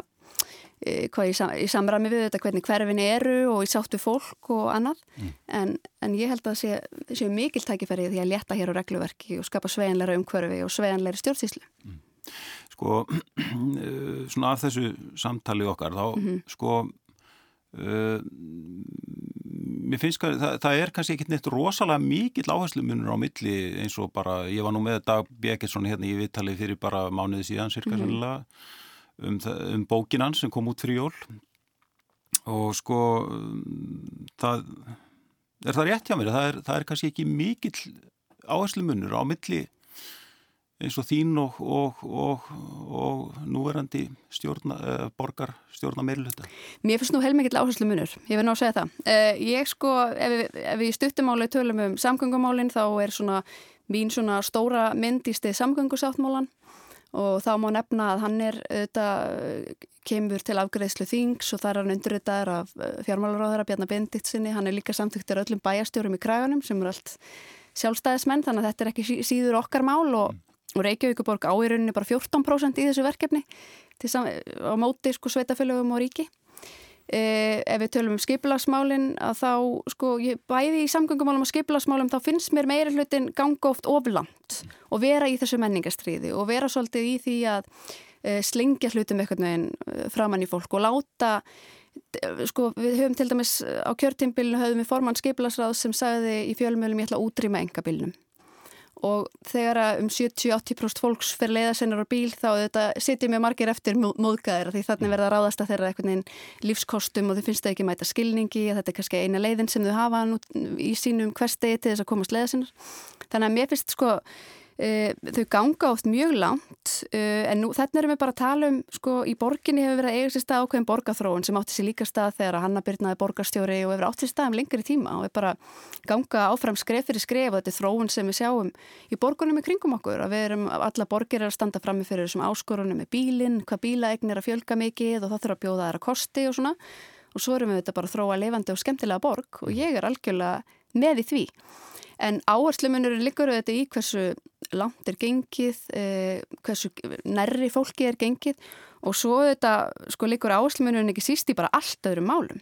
hvað í, sam, í samræmi við þetta hvernig hverfin eru og í sáttu fólk og annað mm. en, en ég held að sé, sé mikil tækifæri því að leta hér á regluverki og skapa sveianleira umhverfi og sveianleira stjórnsýslu mm. Sko svona af þessu samtali okkar þá mm -hmm. sko uh, mér finnst að það, það er kannski ekkit neitt rosalega mikill áherslu munur á milli eins og bara, ég var nú með Dag Bjekilsson hérna í viðtali fyrir bara mánuði síðan cirka -hmm. sannlega um, um bókinan sem kom út fyrir jól og sko það er það rétt hjá mér, það er, það er kannski ekki mikill áherslu munur á milli eins og þín og, og, og, og núverandi stjórna, uh, borgar stjórna meirluta? Mér finnst nú heilmikið áherslu munur, ég vil ná að segja það. Uh, ég sko, ef ef við stuttumáli tölum um samgöngumálinn þá er svona mín svona stóra mynd í stið samgöngusáttmálan og þá má nefna að hann er auðvitað kemur til afgreðslu þings og það er hann unduritaður af eh, fjármálaróðara Bjarnar Benditsinni, hann er líka samþyktur öllum bæjastjórum í krægunum sem er allt sjálfstæðismenn þannig að þetta er ekki síður okkar mál og, og Reykjavíkuborg á í rauninni bara 14% í þessu verkefni á móti sko sveitafélögum og ríki Eh, ef við tölum um skipilagsmálinn að þá, sko, ég, bæði í samgöngumálum og skipilagsmálum þá finnst mér meira hlutin ganga oft oflant og vera í þessu menningastriði og vera svolítið í því að eh, slingja hlutum eitthvað neginn eh, framann í fólk og láta sko, við höfum til dæmis á kjörtimbilinu höfum við formann skipilagsráð sem sagði í fjölmjölum ég ætla að útrýma engabilnum og þegar um 70-80% fólks fyrir leiðasennar á bíl þá þetta sitjum ég margir eftir móðgæðir því þannig verða að ráðast að þeirra veginn lífskostum og þau finnst þau ekki mæta skilningi að þetta er kannski eina leiðin sem þau hafa í sínum hverstegi til þess að komast leiðasennar þannig að mér finnst sko Uh, þau ganga oft mjög langt uh, en nú, þetta erum við bara að tala um sko í borginni hefur verið að eiga sér stað ákveðin borgarþróun sem átti sér líka stað þegar að Hanna Byrnaði borgarstjóri og hefur átti sér stað um lengri tíma og við bara ganga áfram skref fyrir skref og þetta er þróun sem við sjáum í borgunum í kringum okkur að við erum alla borgir að standa frammi fyrir þessum áskorunum með bílinn, hvað bílaegn er að fjölga mikið og það þurfa að bjóða þær að kosti og svona. Og svo erum við þetta bara að þróa levandi og skemmtilega borg og ég er algjörlega með í því En áherslumunurinn liggur auðvitað í hversu langt er gengið, eh, hversu nærri fólki er gengið og svo auðvitað sko liggur áherslumunurinn ekki síst í bara allt öðrum málum.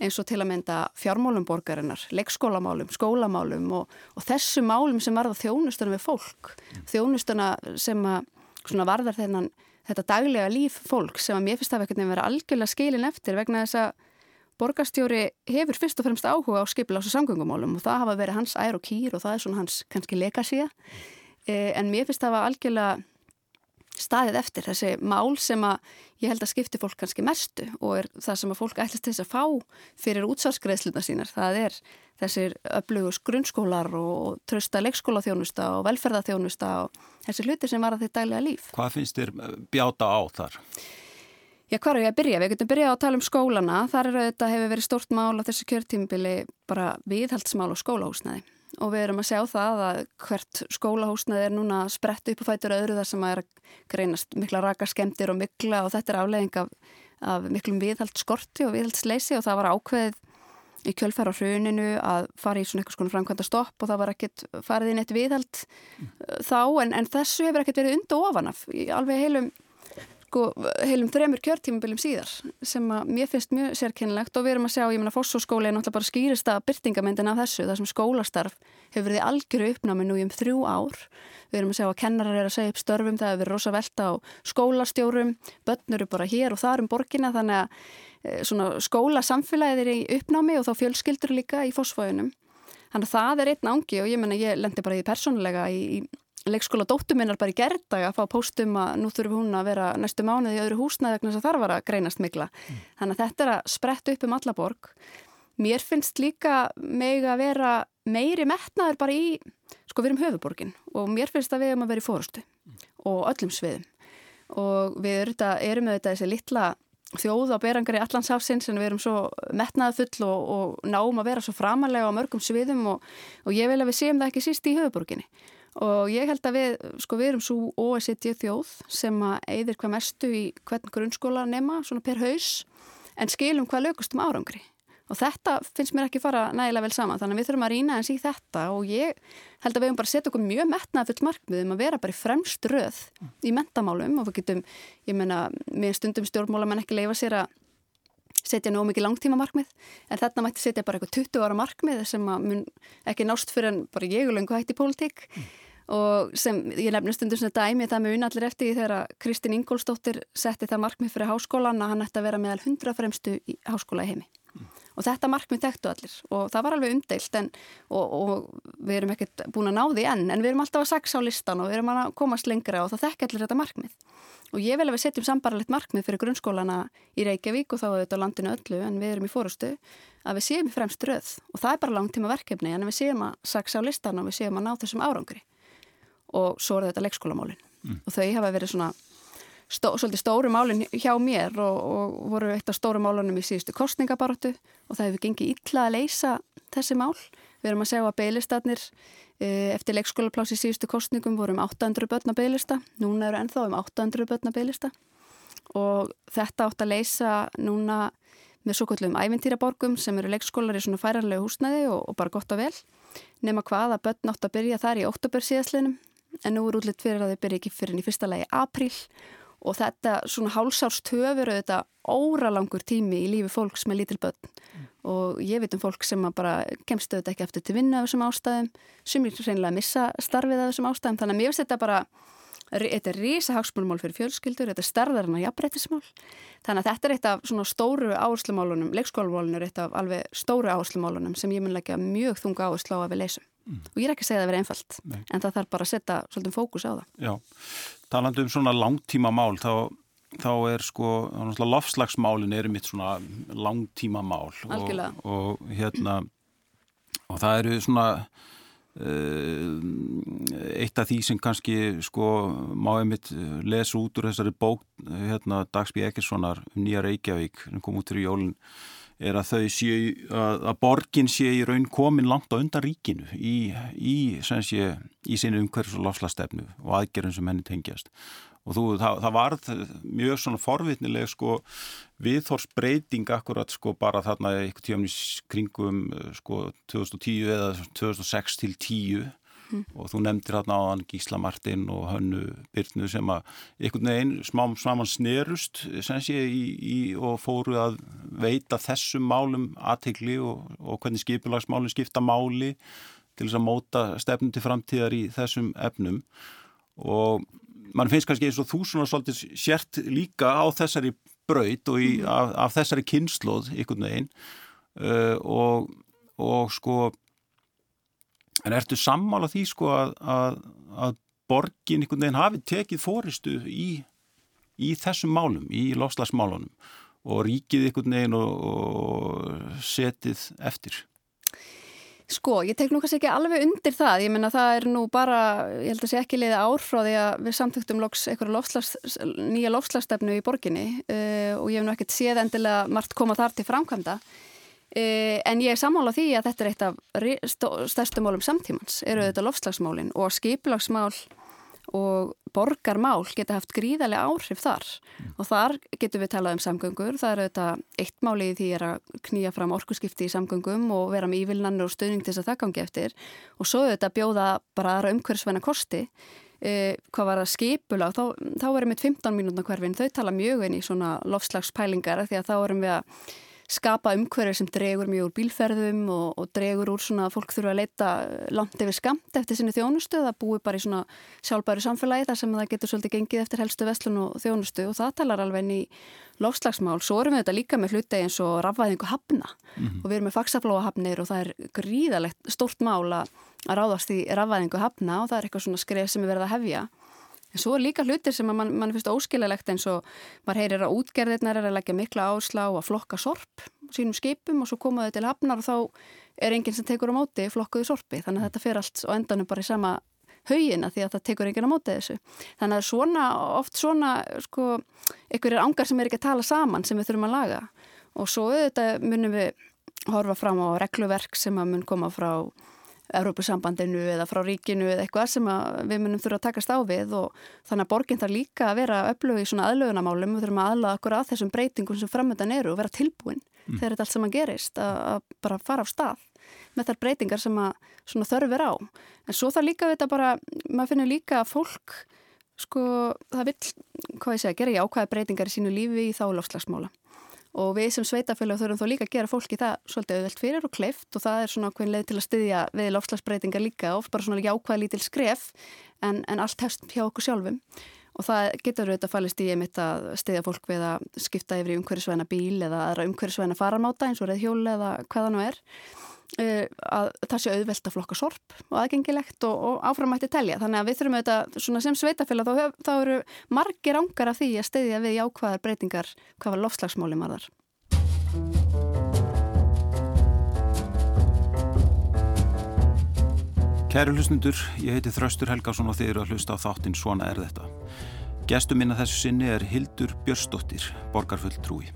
Eins og til að mynda fjármálum borgarinnar, leikskólamálum, skólamálum og, og þessu málum sem varða þjónustunum við fólk, þjónustuna sem að varðar þennan, þetta daglega líf fólk sem að mér finnst að vera algjörlega skilin eftir vegna þess að borgarstjóri hefur fyrst og fremst áhuga á skipilás og samgöngumálum og það hafa verið hans ær og kýr og það er svona hans kannski legacy eh, en mér finnst það að algjörlega staðið eftir þessi mál sem að ég held að skipti fólk kannski mestu og er það sem að fólk ætlist til þess að fá fyrir útsáskreðsluna sínar. Það er þessir öflugus grunnskólar og trösta leikskólaþjónusta og velferðaþjónusta og þessi hluti sem var að þetta dælega líf. Hvað finnst þér bjáta á þar? Já, hvað er ég að byrja? Við getum byrjað að tala um skólana. Þar er þetta hefur verið stort mál á þessu kjörtímbili bara viðhaldsmál og skólahúsnaði. Og við erum að sjá það að hvert skólahúsnaði er núna sprett upp og fætur öðru þar sem að er að greinast mikla raka skemmtir og mikla og þetta er aflegging af, af miklum viðhaldsskorti og viðhaldsleysi og það var ákveðið í kjölfæra hruninu að fara í svona eitthvað svona framkvæmda stopp og það var ekkert farið inn eitt viðhald mm. þá en, en þessu hefur ekkert verið undu ofanaf í alveg heilum sko heilum þremur kjörtímabiljum síðar sem að mér finnst mjög sérkennilegt og við erum að sjá, ég menna Fossóskóli er náttúrulega bara skýrista byrtingamendin af þessu, það sem skólastarf hefur verið algjöru uppnámi nú í um þrjú ár. Við erum að sjá að kennarar er að segja upp störfum það hefur verið rosa velta á skólastjórum börnur eru bara hér og þar um borgina þannig að e, svona skólasamfélagið er í uppnámi og þá fjölskyldur líka í Fossfóðunum Þannig að það er einn ángi og ég menna ég lendi bara í persónulega í, í leikskóla dóttu minnar bara í gerðdag að fá póstum að nú þurfum hún að vera næstu mánuði í öðru húsnaði vegna þess að þar var að greinast mikla. Mm. Þannig að þetta er að spretta upp um alla borg. Mér finnst líka meg að vera meiri metnaður bara í, sko við erum höfuborgin og mér finnst að við erum að vera í fórustu mm. og öllum sviðum og við erum þetta þessi litla þjóð á berangari allanshafsins en við erum svo metnaðfull og, og náum að vera svo framalega á mörgum sviðum og, og ég vil að við séum það ekki síst í höfuborginni og ég held að við, sko við erum svo OECD þjóð sem að eigðir hvað mestu í hvern grunnskóla nema svona per haus en skilum hvað lögustum árangri. Og þetta finnst mér ekki fara nægilega vel saman þannig að við þurfum að rýna eins í þetta. Og ég held að við höfum bara setja okkur mjög metnað full markmiðum að vera bara í fremst röð í mentamálum og við getum, ég menna, með stundum stjórnmála mann ekki leifa sér að setja nóg mikið langtíma markmið en þarna mætti setja bara eitthvað 20 ára markmið sem mun ekki nást fyrir en bara ég og lengu hætti í pólitík mm. og sem ég nefnir stundum svona dæmi það með unallir eftir því þegar Kristín Ingólstóttir setti það markmið fyrir háskólan að hann ætti að vera meðal 100 fremstu í háskóla í heimi. Og þetta markmið tektu allir. Og það var alveg umdeilt en, og, og við erum ekkert búin að ná því enn. En við erum alltaf að saksa á listan og við erum að komast lengra og það þekk allir þetta markmið. Og ég vil að við setjum sambaralegt markmið fyrir grunnskólana í Reykjavík og þá þetta á landinu öllu en við erum í fórustu að við séum í fremst röð. Og það er bara langtíma verkefni en við séum að saksa á listan og við séum að ná þessum árangri. Og svo er þetta leikskólamálin. Mm. og þau hafa verið svona stó, svolítið stóru málin hjá mér og, og voru eitt af stóru málunum í síðustu kostningabaróttu og það hefur gengið illa að leysa þessi mál. Við erum að segja að beilistatnir Eh, eftir leikskólaplási síðustu kostningum vorum 800 börn að bygglista, núna eru ennþá um 800 börn að bygglista og þetta átt að leysa núna með svo kvöldum ævintýraborgum sem eru leikskólar í svona færanlegu húsnæði og, og bara gott og vel. Nema hvað að börn átt að byrja þar í oktober síðastlinum en nú er útlitt fyrir að þau byrja ekki fyrir í fyrsta lagi april og þetta svona hálsástöfur auðvitað óralangur tími í lífi fólks með lítil börn. Mm. Og ég veit um fólk sem bara kemst auðvitað ekki eftir til vinna af þessum ástæðum. Sem er reynilega að missa starfið af þessum ástæðum. Þannig að mér finnst þetta bara þetta er rísa hagsmunumál fyrir fjölskyldur þetta er starðarinn á jafnbrettismál þannig að þetta er eitt af svona stóru áherslumálunum leikskólamálunum er eitt af alveg stóru áherslumálunum sem ég mun leggja mjög þunga áherslu á að við leysum mm. og ég er ekki að segja að það verið einfalt Nei. en það þarf bara að setja svolítið fókus á það Já, talandu um svona langtíma mál þá þá er sko, lofslagsmálin er mitt svona langtíma mál og, og hérna og það eru svona uh, eitt af því sem kannski sko má einmitt lesa út úr þessari bók hérna Dagsby Ekkerssonar um Nýja Reykjavík sem kom út fyrir jólun er að þau sé að, að borgin sé í raun komin langt á undan ríkinu í, í, sé, í sinni umhverfs og lofslastefnu og aðgerðum sem henni tengjast. Og þú, það, það varð mjög svona forvitnileg sko viðhorsbreyting akkurat sko bara þarna eitthvað tíumnis kringum sko 2010 eða 2006 til 10 mm. og þú nefndir hérna á hann Gísla Martin og Hönnu Byrnu sem að einhvern veginn smám smaman snerust sé, í, í, og fóru að veita þessum málum aðtegli og, og hvernig skipulagsmálum skipta máli til þess að móta stefnum til framtíðar í þessum efnum og mann finnst kannski eins og þú svona svolítið sért líka á þessari braut og í, mm. af, af þessari kynnslóð einhvern veginn uh, og, og sko En ertu sammála því sko að, að, að borgin einhvern veginn hafi tekið fóristu í, í þessum málum, í lofslagsmálunum og ríkið einhvern veginn og, og setið eftir? Sko, ég tek nú kannski ekki alveg undir það, ég menna það er nú bara, ég held að sé ekki leiði árfráði að við samtöktum loks, lofslags, nýja lofslagstefnu í borginni uh, og ég hef nú ekkert séð endilega margt koma þar til framkvæmda en ég er sammála því að þetta er eitt af stærstu málum samtímans, eru þetta lofslagsmálin og skiplagsmál og borgarmál geta haft gríðarlega áhrif þar. Mm. og þar getur við talað um samgöngur, það eru þetta eitt máli því er að knýja fram orkuskipti í samgöngum og vera með ívilnannur og stöðning til þess að það gangi eftir. Og svo þetta bjóða bara aðra umhverfsvenna kosti. Eh, hvað var að skipula þá, þá erum við 15 mínútna hverfin, þau tala mjög inn í svona lofslagspælingar því að þá erum við að skapa umhverju sem dregur mjög úr bílferðum og, og dregur úr svona að fólk þurfa að leita langt yfir skamt eftir sinni þjónustu það búi bara í svona sjálfbæru samfélagi þar sem það getur svolítið gengið eftir helstu vestlun og þjónustu og það talar alveg inn í lofslagsmál. Svo erum við þetta líka með hluti eins og rafvæðingu hafna mm -hmm. og við erum með faksaflóahafnir og það er gríðalegt stórt mál að ráðast í rafvæðingu hafna og það er eitthvað svona skref sem er verið að hefja En svo er líka hlutir sem mann man finnst óskilalegt eins og maður heyrir að útgerðirnar er að leggja mikla áslá að flokka sorp sínum skipum og svo komaðu til hafnar og þá er enginn sem tekur á móti flokkuðu sorpi þannig að þetta fer allt og endanum bara í sama haugina því að það tekur enginn á móti þessu. Þannig að svona, oft svona sko, einhverjir ángar sem er ekki að tala saman sem við þurfum að laga og svo auðvitað munum við horfa fram á regluverk sem að mun koma frá Európusambandinu eða frá ríkinu eða eitthvað sem við munum þurfa að takast á við og þannig að borginn þarf líka að vera öflug í svona aðlögunamálum og þurfum að aðlaða okkur að þessum breytingum sem framöndan eru og vera tilbúin mm. þegar þetta allt sem að gerist að, að bara fara á stað með þar breytingar sem að þörfur á. En svo þarf líka þetta bara, maður finnur líka að fólk sko það vil, hvað ég segja, gera í ákvæði breytingar í sínu lífi í þá lofslagsmála og við sem sveitafélag þurfum þó líka að gera fólki það svolítið auðvelt fyrir og kleift og það er svona okkur leið til að styðja við lofslagsbreytingar líka og bara svona jákvæða lítil skref en, en allt hefst hjá okkur sjálfum. Og það getur auðvitað fælist í einmitt að styðja fólk við að skipta yfir í umhverjusvæna bíl eða aðra umhverjusvæna faramáta eins og reið hjóli eða hvaða nú er að það sé auðvelt að flokka sorp og aðgengilegt og, og áframætti telja. Þannig að við þurfum auðvitað sem sveitafélag þá, þá eru margir ángar af því að steyðja við jákvæðar breytingar hvað var lofslagsmáli marðar Kæru hlustundur, ég heiti Þraustur Helgarsson og þið eru að hlusta á þáttinn Svona er þetta. Gestur minna þessu sinni er Hildur Björsdóttir, borgarfull trúi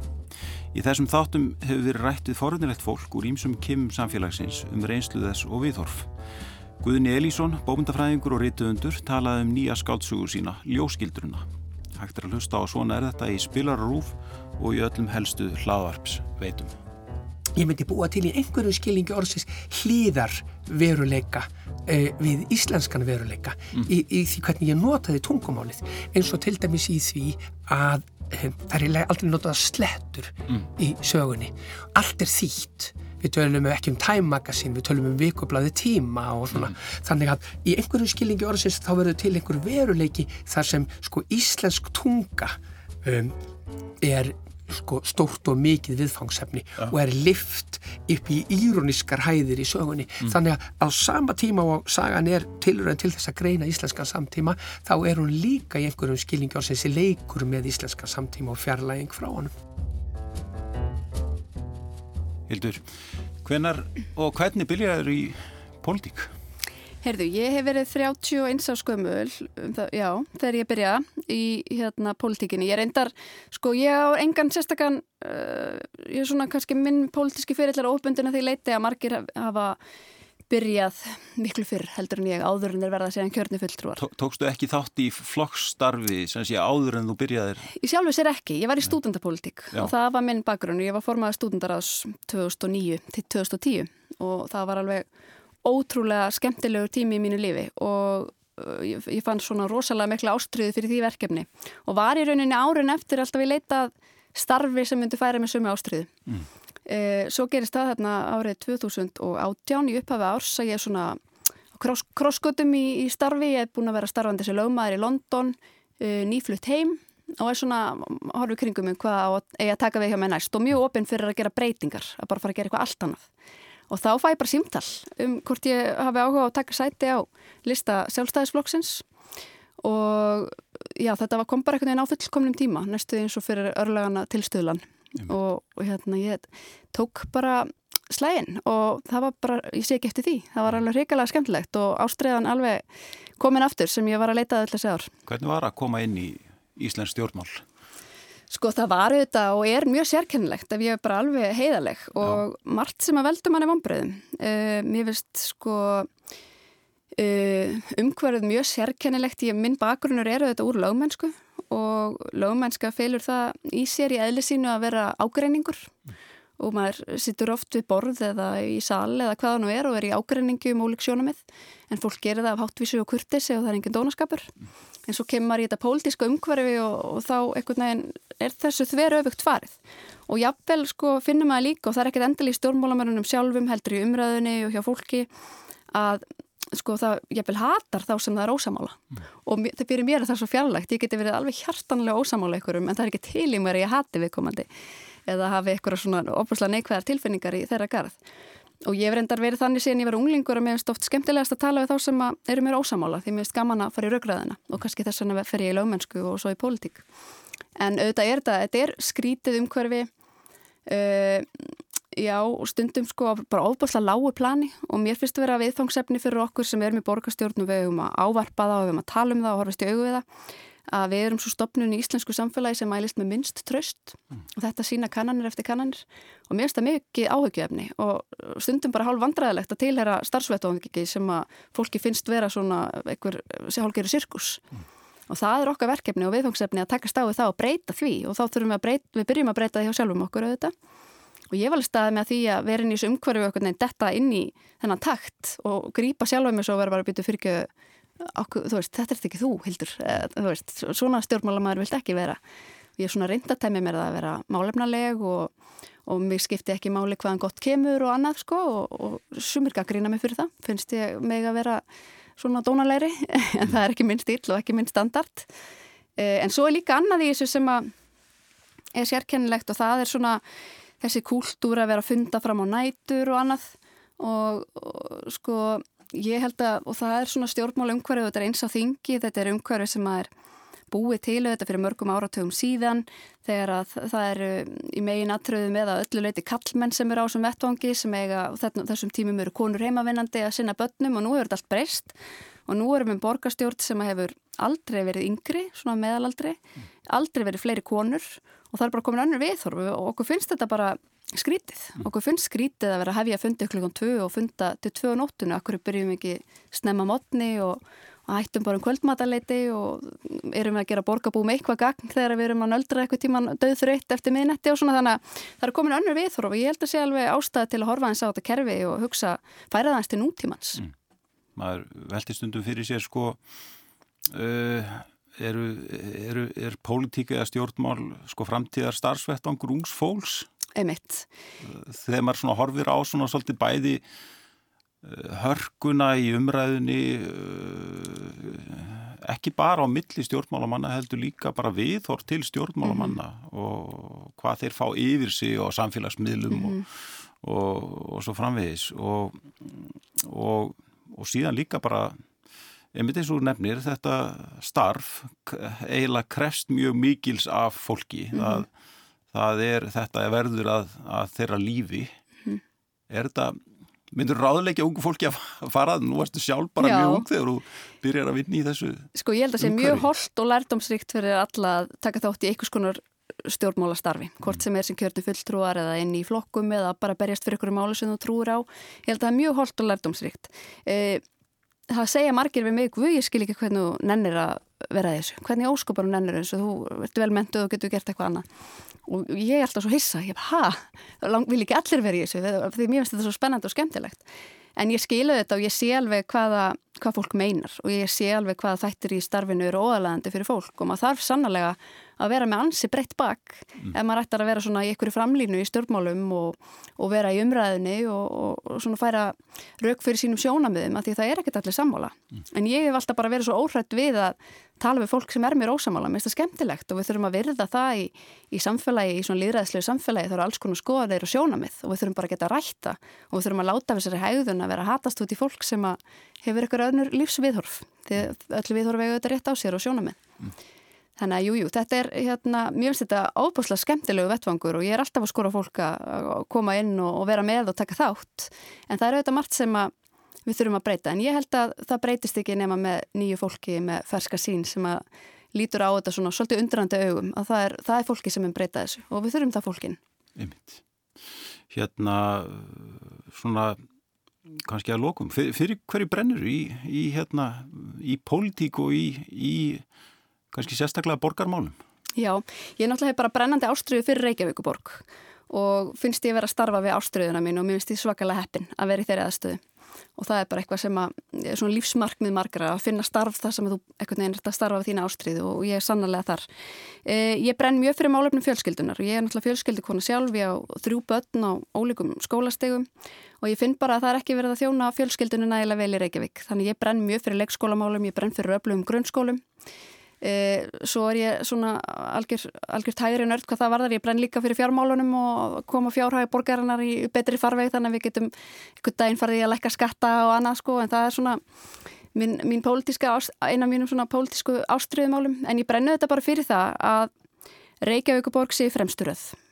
Í þessum þáttum hefur verið rætt við forunilegt fólk úr ímsum kim samfélagsins um reynslu þess og viðhorf. Guðni Elísson, bómyndafræðingur og rítuðundur talaði um nýja skáltsugur sína, Ljóskildruna. Hægt er að hlusta á svona er þetta í spilararúf og í öllum helstu hlaðvarps veitum. Ég myndi búa til í einhverju skilningi orðsins hlýðar veruleika eh, við íslenskan veruleika mm. í, í því hvernig ég notaði tungumálið eins og til dæmis í því að það er aldrei notað slettur mm. í sögunni allt er þýtt við tölum ekki um Time Magazine, við tölum um vikublaði tíma og svona mm. þannig að í einhverju skilingi orðsins þá verður til einhver veruleiki þar sem sko íslensk tunga um, er sko, stórt og mikið viðfangsefni ja. og er lift upp í íróniskar hæðir í sögunni mm. þannig að á sama tíma og sagan er tilröðin til þess að greina íslenska samtíma þá er hún líka í einhverjum skilningi á þessi leikur með íslenska samtíma og fjarlæging frá honum Hildur, hvenar og hvernig byrjaður í pólitík? Heyrðu, ég hef verið 31 á skömmul, um já, þegar ég byrja í hérna pólitíkinni. Ég reyndar, sko, ég á engan sérstakann, uh, ég er svona kannski minn pólitíski fyrirlar óbundin að því leiti að margir hafa byrjað miklu fyrr heldur en ég áður en þeir verða segja kjörni fulltrúar. Tókstu ekki þátt í flokkstarfi sem sé áður en þú byrjaðir? Í sjálfu sér ekki. Ég var í stúdendapólitík og það var minn bakgrunn. Ég var formaðið stúdendaráðs 2009 til 2010 og það var alveg ótrúlega skemmtilegur tími í mínu lífi og uh, ég, ég fann svona rosalega mikla ástriði fyrir því verkefni og var í rauninni árin eftir alltaf ég leitað starfi sem myndi færa með sömu ástriði. Mm. Eh, svo gerist það þarna árið 2018 í upphafi árs að ég er svona krossgötum í, í starfi, ég er búin að vera starfandi sem lögmaður í London, eh, nýflutt heim og er svona horfið kringum um hvað ég að taka við hjá mig næst og mjög opinn fyrir að gera breytingar, að bara fara að gera eitthvað allt annað. Og þá fæ ég bara símtall um hvort ég hafi áhuga á að taka sæti á lista sjálfstæðisflokksins og já þetta kom bara einhvern veginn á fullkomnum tíma, næstu eins og fyrir örlegana tilstöðlan og, og hérna ég tók bara slægin og það var bara, ég sé ekki eftir því það var alveg hrikalega skemmtilegt og ástriðan alveg komin aftur sem ég var að leita allir segur. Hvernig var að koma inn í Íslands stjórnmál? Sko það var auðvitað og er mjög sérkennilegt ef ég er bara alveg heiðaleg og Já. margt sem að veldu manni vonbröðum. Uh, mér finnst sko uh, umhverfið mjög sérkennilegt, ég minn bakgrunnur eru auðvitað úr lögmennsku og lögmennska feilur það í sér í eðli sínu að vera ágreiningur mm. Og maður sittur oft við borð eða í sal eða hvaða nú er og er í ágreiningu um ólík sjónamið en fólk gerir það af háttvísu og kurtisi og það er engin dónaskapur. En svo kemur maður í þetta pólitíska umhverfi og, og þá einhvern veginn er þessu þver öfugt farið. Og jáfnvel sko finnum maður líka og það er ekkert endalí stjórnmálamörunum sjálfum heldur í umræðunni og hjá fólki að sko það, vil hatar þá sem það er ósamála mm. og það fyrir mér að það er svo fjarlægt. Ég geti verið alveg hjartanlega ósamála ykkurum en það er ekki til í mér að ég hati viðkomandi eða hafi ykkur svona opuslega neikvæðar tilfinningar í þeirra garð. Og ég hef reyndar verið þannig síðan ég var unglingur og mér finnst oft skemmtilegast að tala við þá sem eru mér ósamála því mér finnst gaman að fara í raugraðina og kannski þess vegna fer ég í lögmennsku og svo í pólitík. En auðvitað er þetta, þetta er skrítið umhverfi uh, Já, stundum sko bara ofbúrslega lágu plani og mér finnst að vera viðfangsefni fyrir okkur sem erum í borgarstjórnum við höfum að ávarpa það og við höfum að tala um það og horfast í augu við það að við erum svo stopnun í íslensku samfélagi sem mælist með minnst tröst mm. og þetta sína kannanir eftir kannanir. Og mér finnst það mikið áhugjöfni og stundum bara hálf vandræðilegt að tilhera starfsvettofengi sem að fólki finnst vera svona einhver hálfgerðu sirkus. Mm. og það er okkar verkefni og viðfangsefni að taka stáðu það og breyta því. Og þá þurfum við að breyta, við byrjum að breyta því hjá sjálfum okkur auðvitað. Og ég var alveg staðið með því að vera inn í þessu umhverfu okkur neinn detta inn í þennan takt og grýpa sjálf um þessu og vera bara að bytja fyrir ekki, þú veist, þetta er ekki þú, Hildur, veist, svona stjórnmálamæður vilt ekki vera. Ég er svona reyndatæmi það að vera málefnaleg og, og mér skipti ekki máli hvaðan gott kemur og annað sko og, og sumir gaggrína mig fyrir það, finnst ég meg að vera svona dónalegri en það er ekki minn stíl og ekki minn standard. Eh, en svo er líka annað í þessu sem að er sérkennilegt og það er svona þessi kúltúr að vera að funda fram á nætur og annað og, og sko ég held að, og það er svona stjórnmál umhverju þetta er eins á þingi, þetta er umhverju sem að er búið til þetta fyrir mörgum áratögum síðan þegar að það eru í megin aðtröðum eða öllu leiti kallmenn sem eru á sem vettvangi sem eiga þessum tímum eru konur heimavinnandi að sinna börnum og nú er þetta allt breyst. Og nú erum við borgarstjórn sem hefur aldrei verið yngri, svona meðalaldri aldrei verið fleiri konur og það er bara komin önnur viðhorf og okkur finnst þetta bara skrítið. Mm. Okkur finnst skrítið að vera að hefja funda klukkan 2 og funda til 2 á nóttinu. Okkur byrjum ekki snemma mótni og, og hættum bara um kvöldmataleiti og erum að gera borgarbú með eitthvað gagn þegar við erum að nöldra eitthvað tíman döðþröytt eftir miðnetti og svona þannig að það er komin önnur viðhorf og ég held að sé alveg ástæði til að horfa eins á þetta kerfi og hugsa færaðans til nútímans. Mm. Maður velti stundum fyrir sér sko uh, eru, eru, er pólitíka eða stjórnmál sko framtíðar starfsvettvangur ungsfólks? Emitt. Þegar maður svona horfir á svona svolítið bæði uh, hörguna í umræðunni uh, ekki bara á milli stjórnmálamanna heldur líka bara viðhort til stjórnmálamanna mm -hmm. og hvað þeir fá yfir sig á samfélagsmiðlum mm -hmm. og, og, og svo framvegis og, og síðan líka bara einmitt eins og nefnir þetta starf eiginlega krefst mjög mikils af fólki mm -hmm. það, það er þetta verður að, að þeirra lífi mm er þetta Myndur ráðleikja ungu fólki að fara, nú erstu sjálf bara Já. mjög ung þegar þú byrjar að vinna í þessu. Sko ég held að sé Umhverfi. mjög holdt og lærdómsríkt fyrir alla að taka þátt í einhvers konar stjórnmálastarfi, hvort sem er sem kjörnum fulltrúar eða inn í flokkum eða bara berjast fyrir einhverju málu sem þú trúir á. Ég held að það er mjög holdt og lærdómsríkt. Það segja margir við mig, guð, ég skil ekki hvernig þú nennir að vera þessu. Hvernig óskopar þú nennir þessu, þú ert vel mentuð og getur gert eitthvað annað. Og ég er alltaf svo hissa, ég hef, lang, vil ekki allir vera í þessu, því mér finnst þetta svo spennandi og skemmtilegt. En ég skilu þetta og ég sé alveg hvaða, hvað fólk meinar og ég sé alveg hvaða þættir í starfinu eru óalæðandi fyrir fólk og maður þarf sannlega að vera með ansi breytt bak. Ef maður ættar að vera svona í einhverju framlínu í stjórnmálum og, og vera í umræðinni og, og, og svona færa rauk fyrir sínum sjónamiðum að því það er ekkert allir sammála. En ég hef alltaf bara verið svo óhrætt við að tala við fólk sem er mér ósamála, mér finnst það skemmtilegt og við þurfum að virða það í, í samfélagi, í svona líðræðslegu samfélagi, það eru alls konar skoðaðir og sjónamið og við þurfum bara að geta að rætta og við þurfum að láta þessari hægðun að vera hatast út í fólk sem hefur eitthvað öðnur lífsviðhorf. Því öllu viðhorf eiga þetta rétt á sér og sjónamið. Þannig að jújú, jú, þetta er hérna, mjög finnst þetta ábúslega skemmtilegu vettvangur og ég er alltaf að skora fólk að koma inn og, og vera með og taka þátt en það er auðvitað margt sem við þurfum að breyta en ég held að það breytist ekki nema með nýju fólki með ferska sín sem lítur á þetta svona svolítið undrandi augum að það er, það er fólki sem er breyta þessu og við þurfum það fólkin. Einmitt. Hérna svona kannski að lokum, fyrir, fyrir hverju brennur í, í hérna í pólitík og í, í kannski sérstaklega borgarmálum? Já, ég er náttúrulega bara brennandi ástriðu fyrir Reykjavíkuborg og finnst ég vera að starfa við ástriðuna mín og mér finnst ég svakalega heppin að vera í þeirri aðstöðu og það er bara eitthvað sem að, svona lífsmarkmið margra að finna starf þar sem þú eitthvað nefnir að starfa við þína ástriðu og ég er sannlega þar. E, ég brenn mjög fyrir málefnum fjölskyldunar og ég er náttúrulega fjölskyldukona sjálf, ég á þrjú börn á ólíkum skólastegum og ég finn bara að það er ekki verið að þjóna fjölskyldunum nægilega vel í Reykjavík. Þannig ég brenn mjög fyrir leikskólamálum, ég brenn fyrir öflugum grunnskólum svo er ég svona algjör, algjör tæri nörd hvað það varðar, ég brenn líka fyrir fjármálunum og koma fjárhægi borgarinnar í betri farveg þannig að við getum einhvern daginn farið í að lækka skatta og annað sko. En það er svona mín, mín eina af mínum svona pólitísku ástriðumálum en ég brennu þetta bara fyrir það að Reykjavíkuborg sé fremsturöð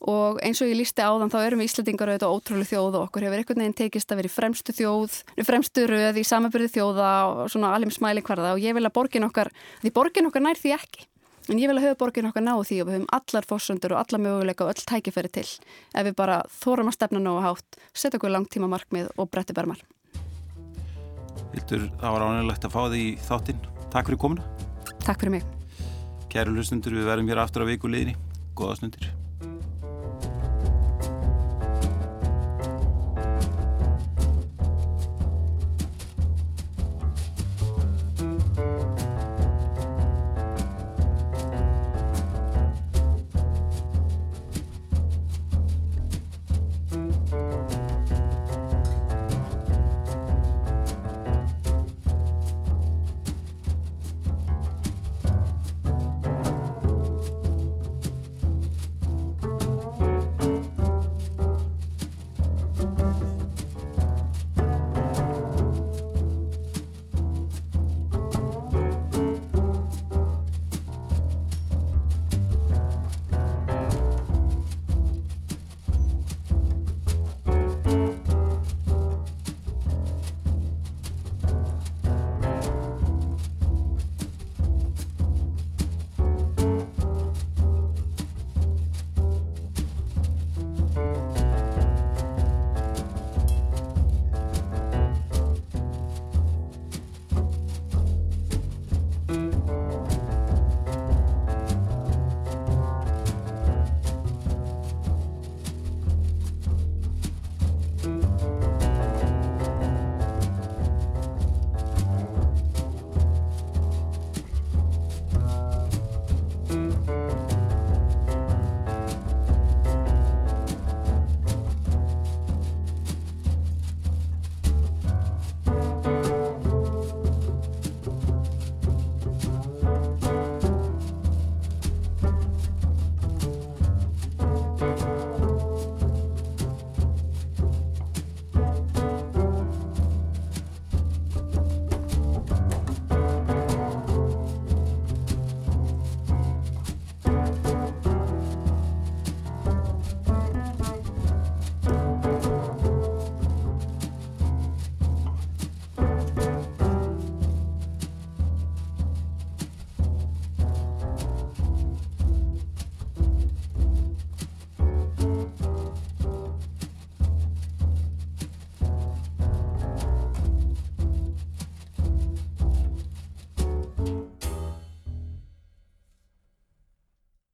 og eins og ég lísti á þann þá erum við Íslandingar auðvitað ótrúlega þjóð og okkur hefur einhvern veginn tekist að vera í fremstu þjóð, fremstu röð í samanbyrði þjóða og svona alveg smæli hverða og ég vil að borgin okkar, því borgin okkar nær því ekki en ég vil að höfu borgin okkar ná því og við höfum allar fórsöndur og allar möguleika og öll tækifæri til ef við bara þórum að stefna nógu hátt, setja okkur langtíma markmið og bretti bermar. Hildur, það var ánægilegt að fá því þáttinn. Takk fyrir komuna. Takk fyrir mig. Kæru hlustundur, við verðum hér aftur á viku liðni. Góða stundir.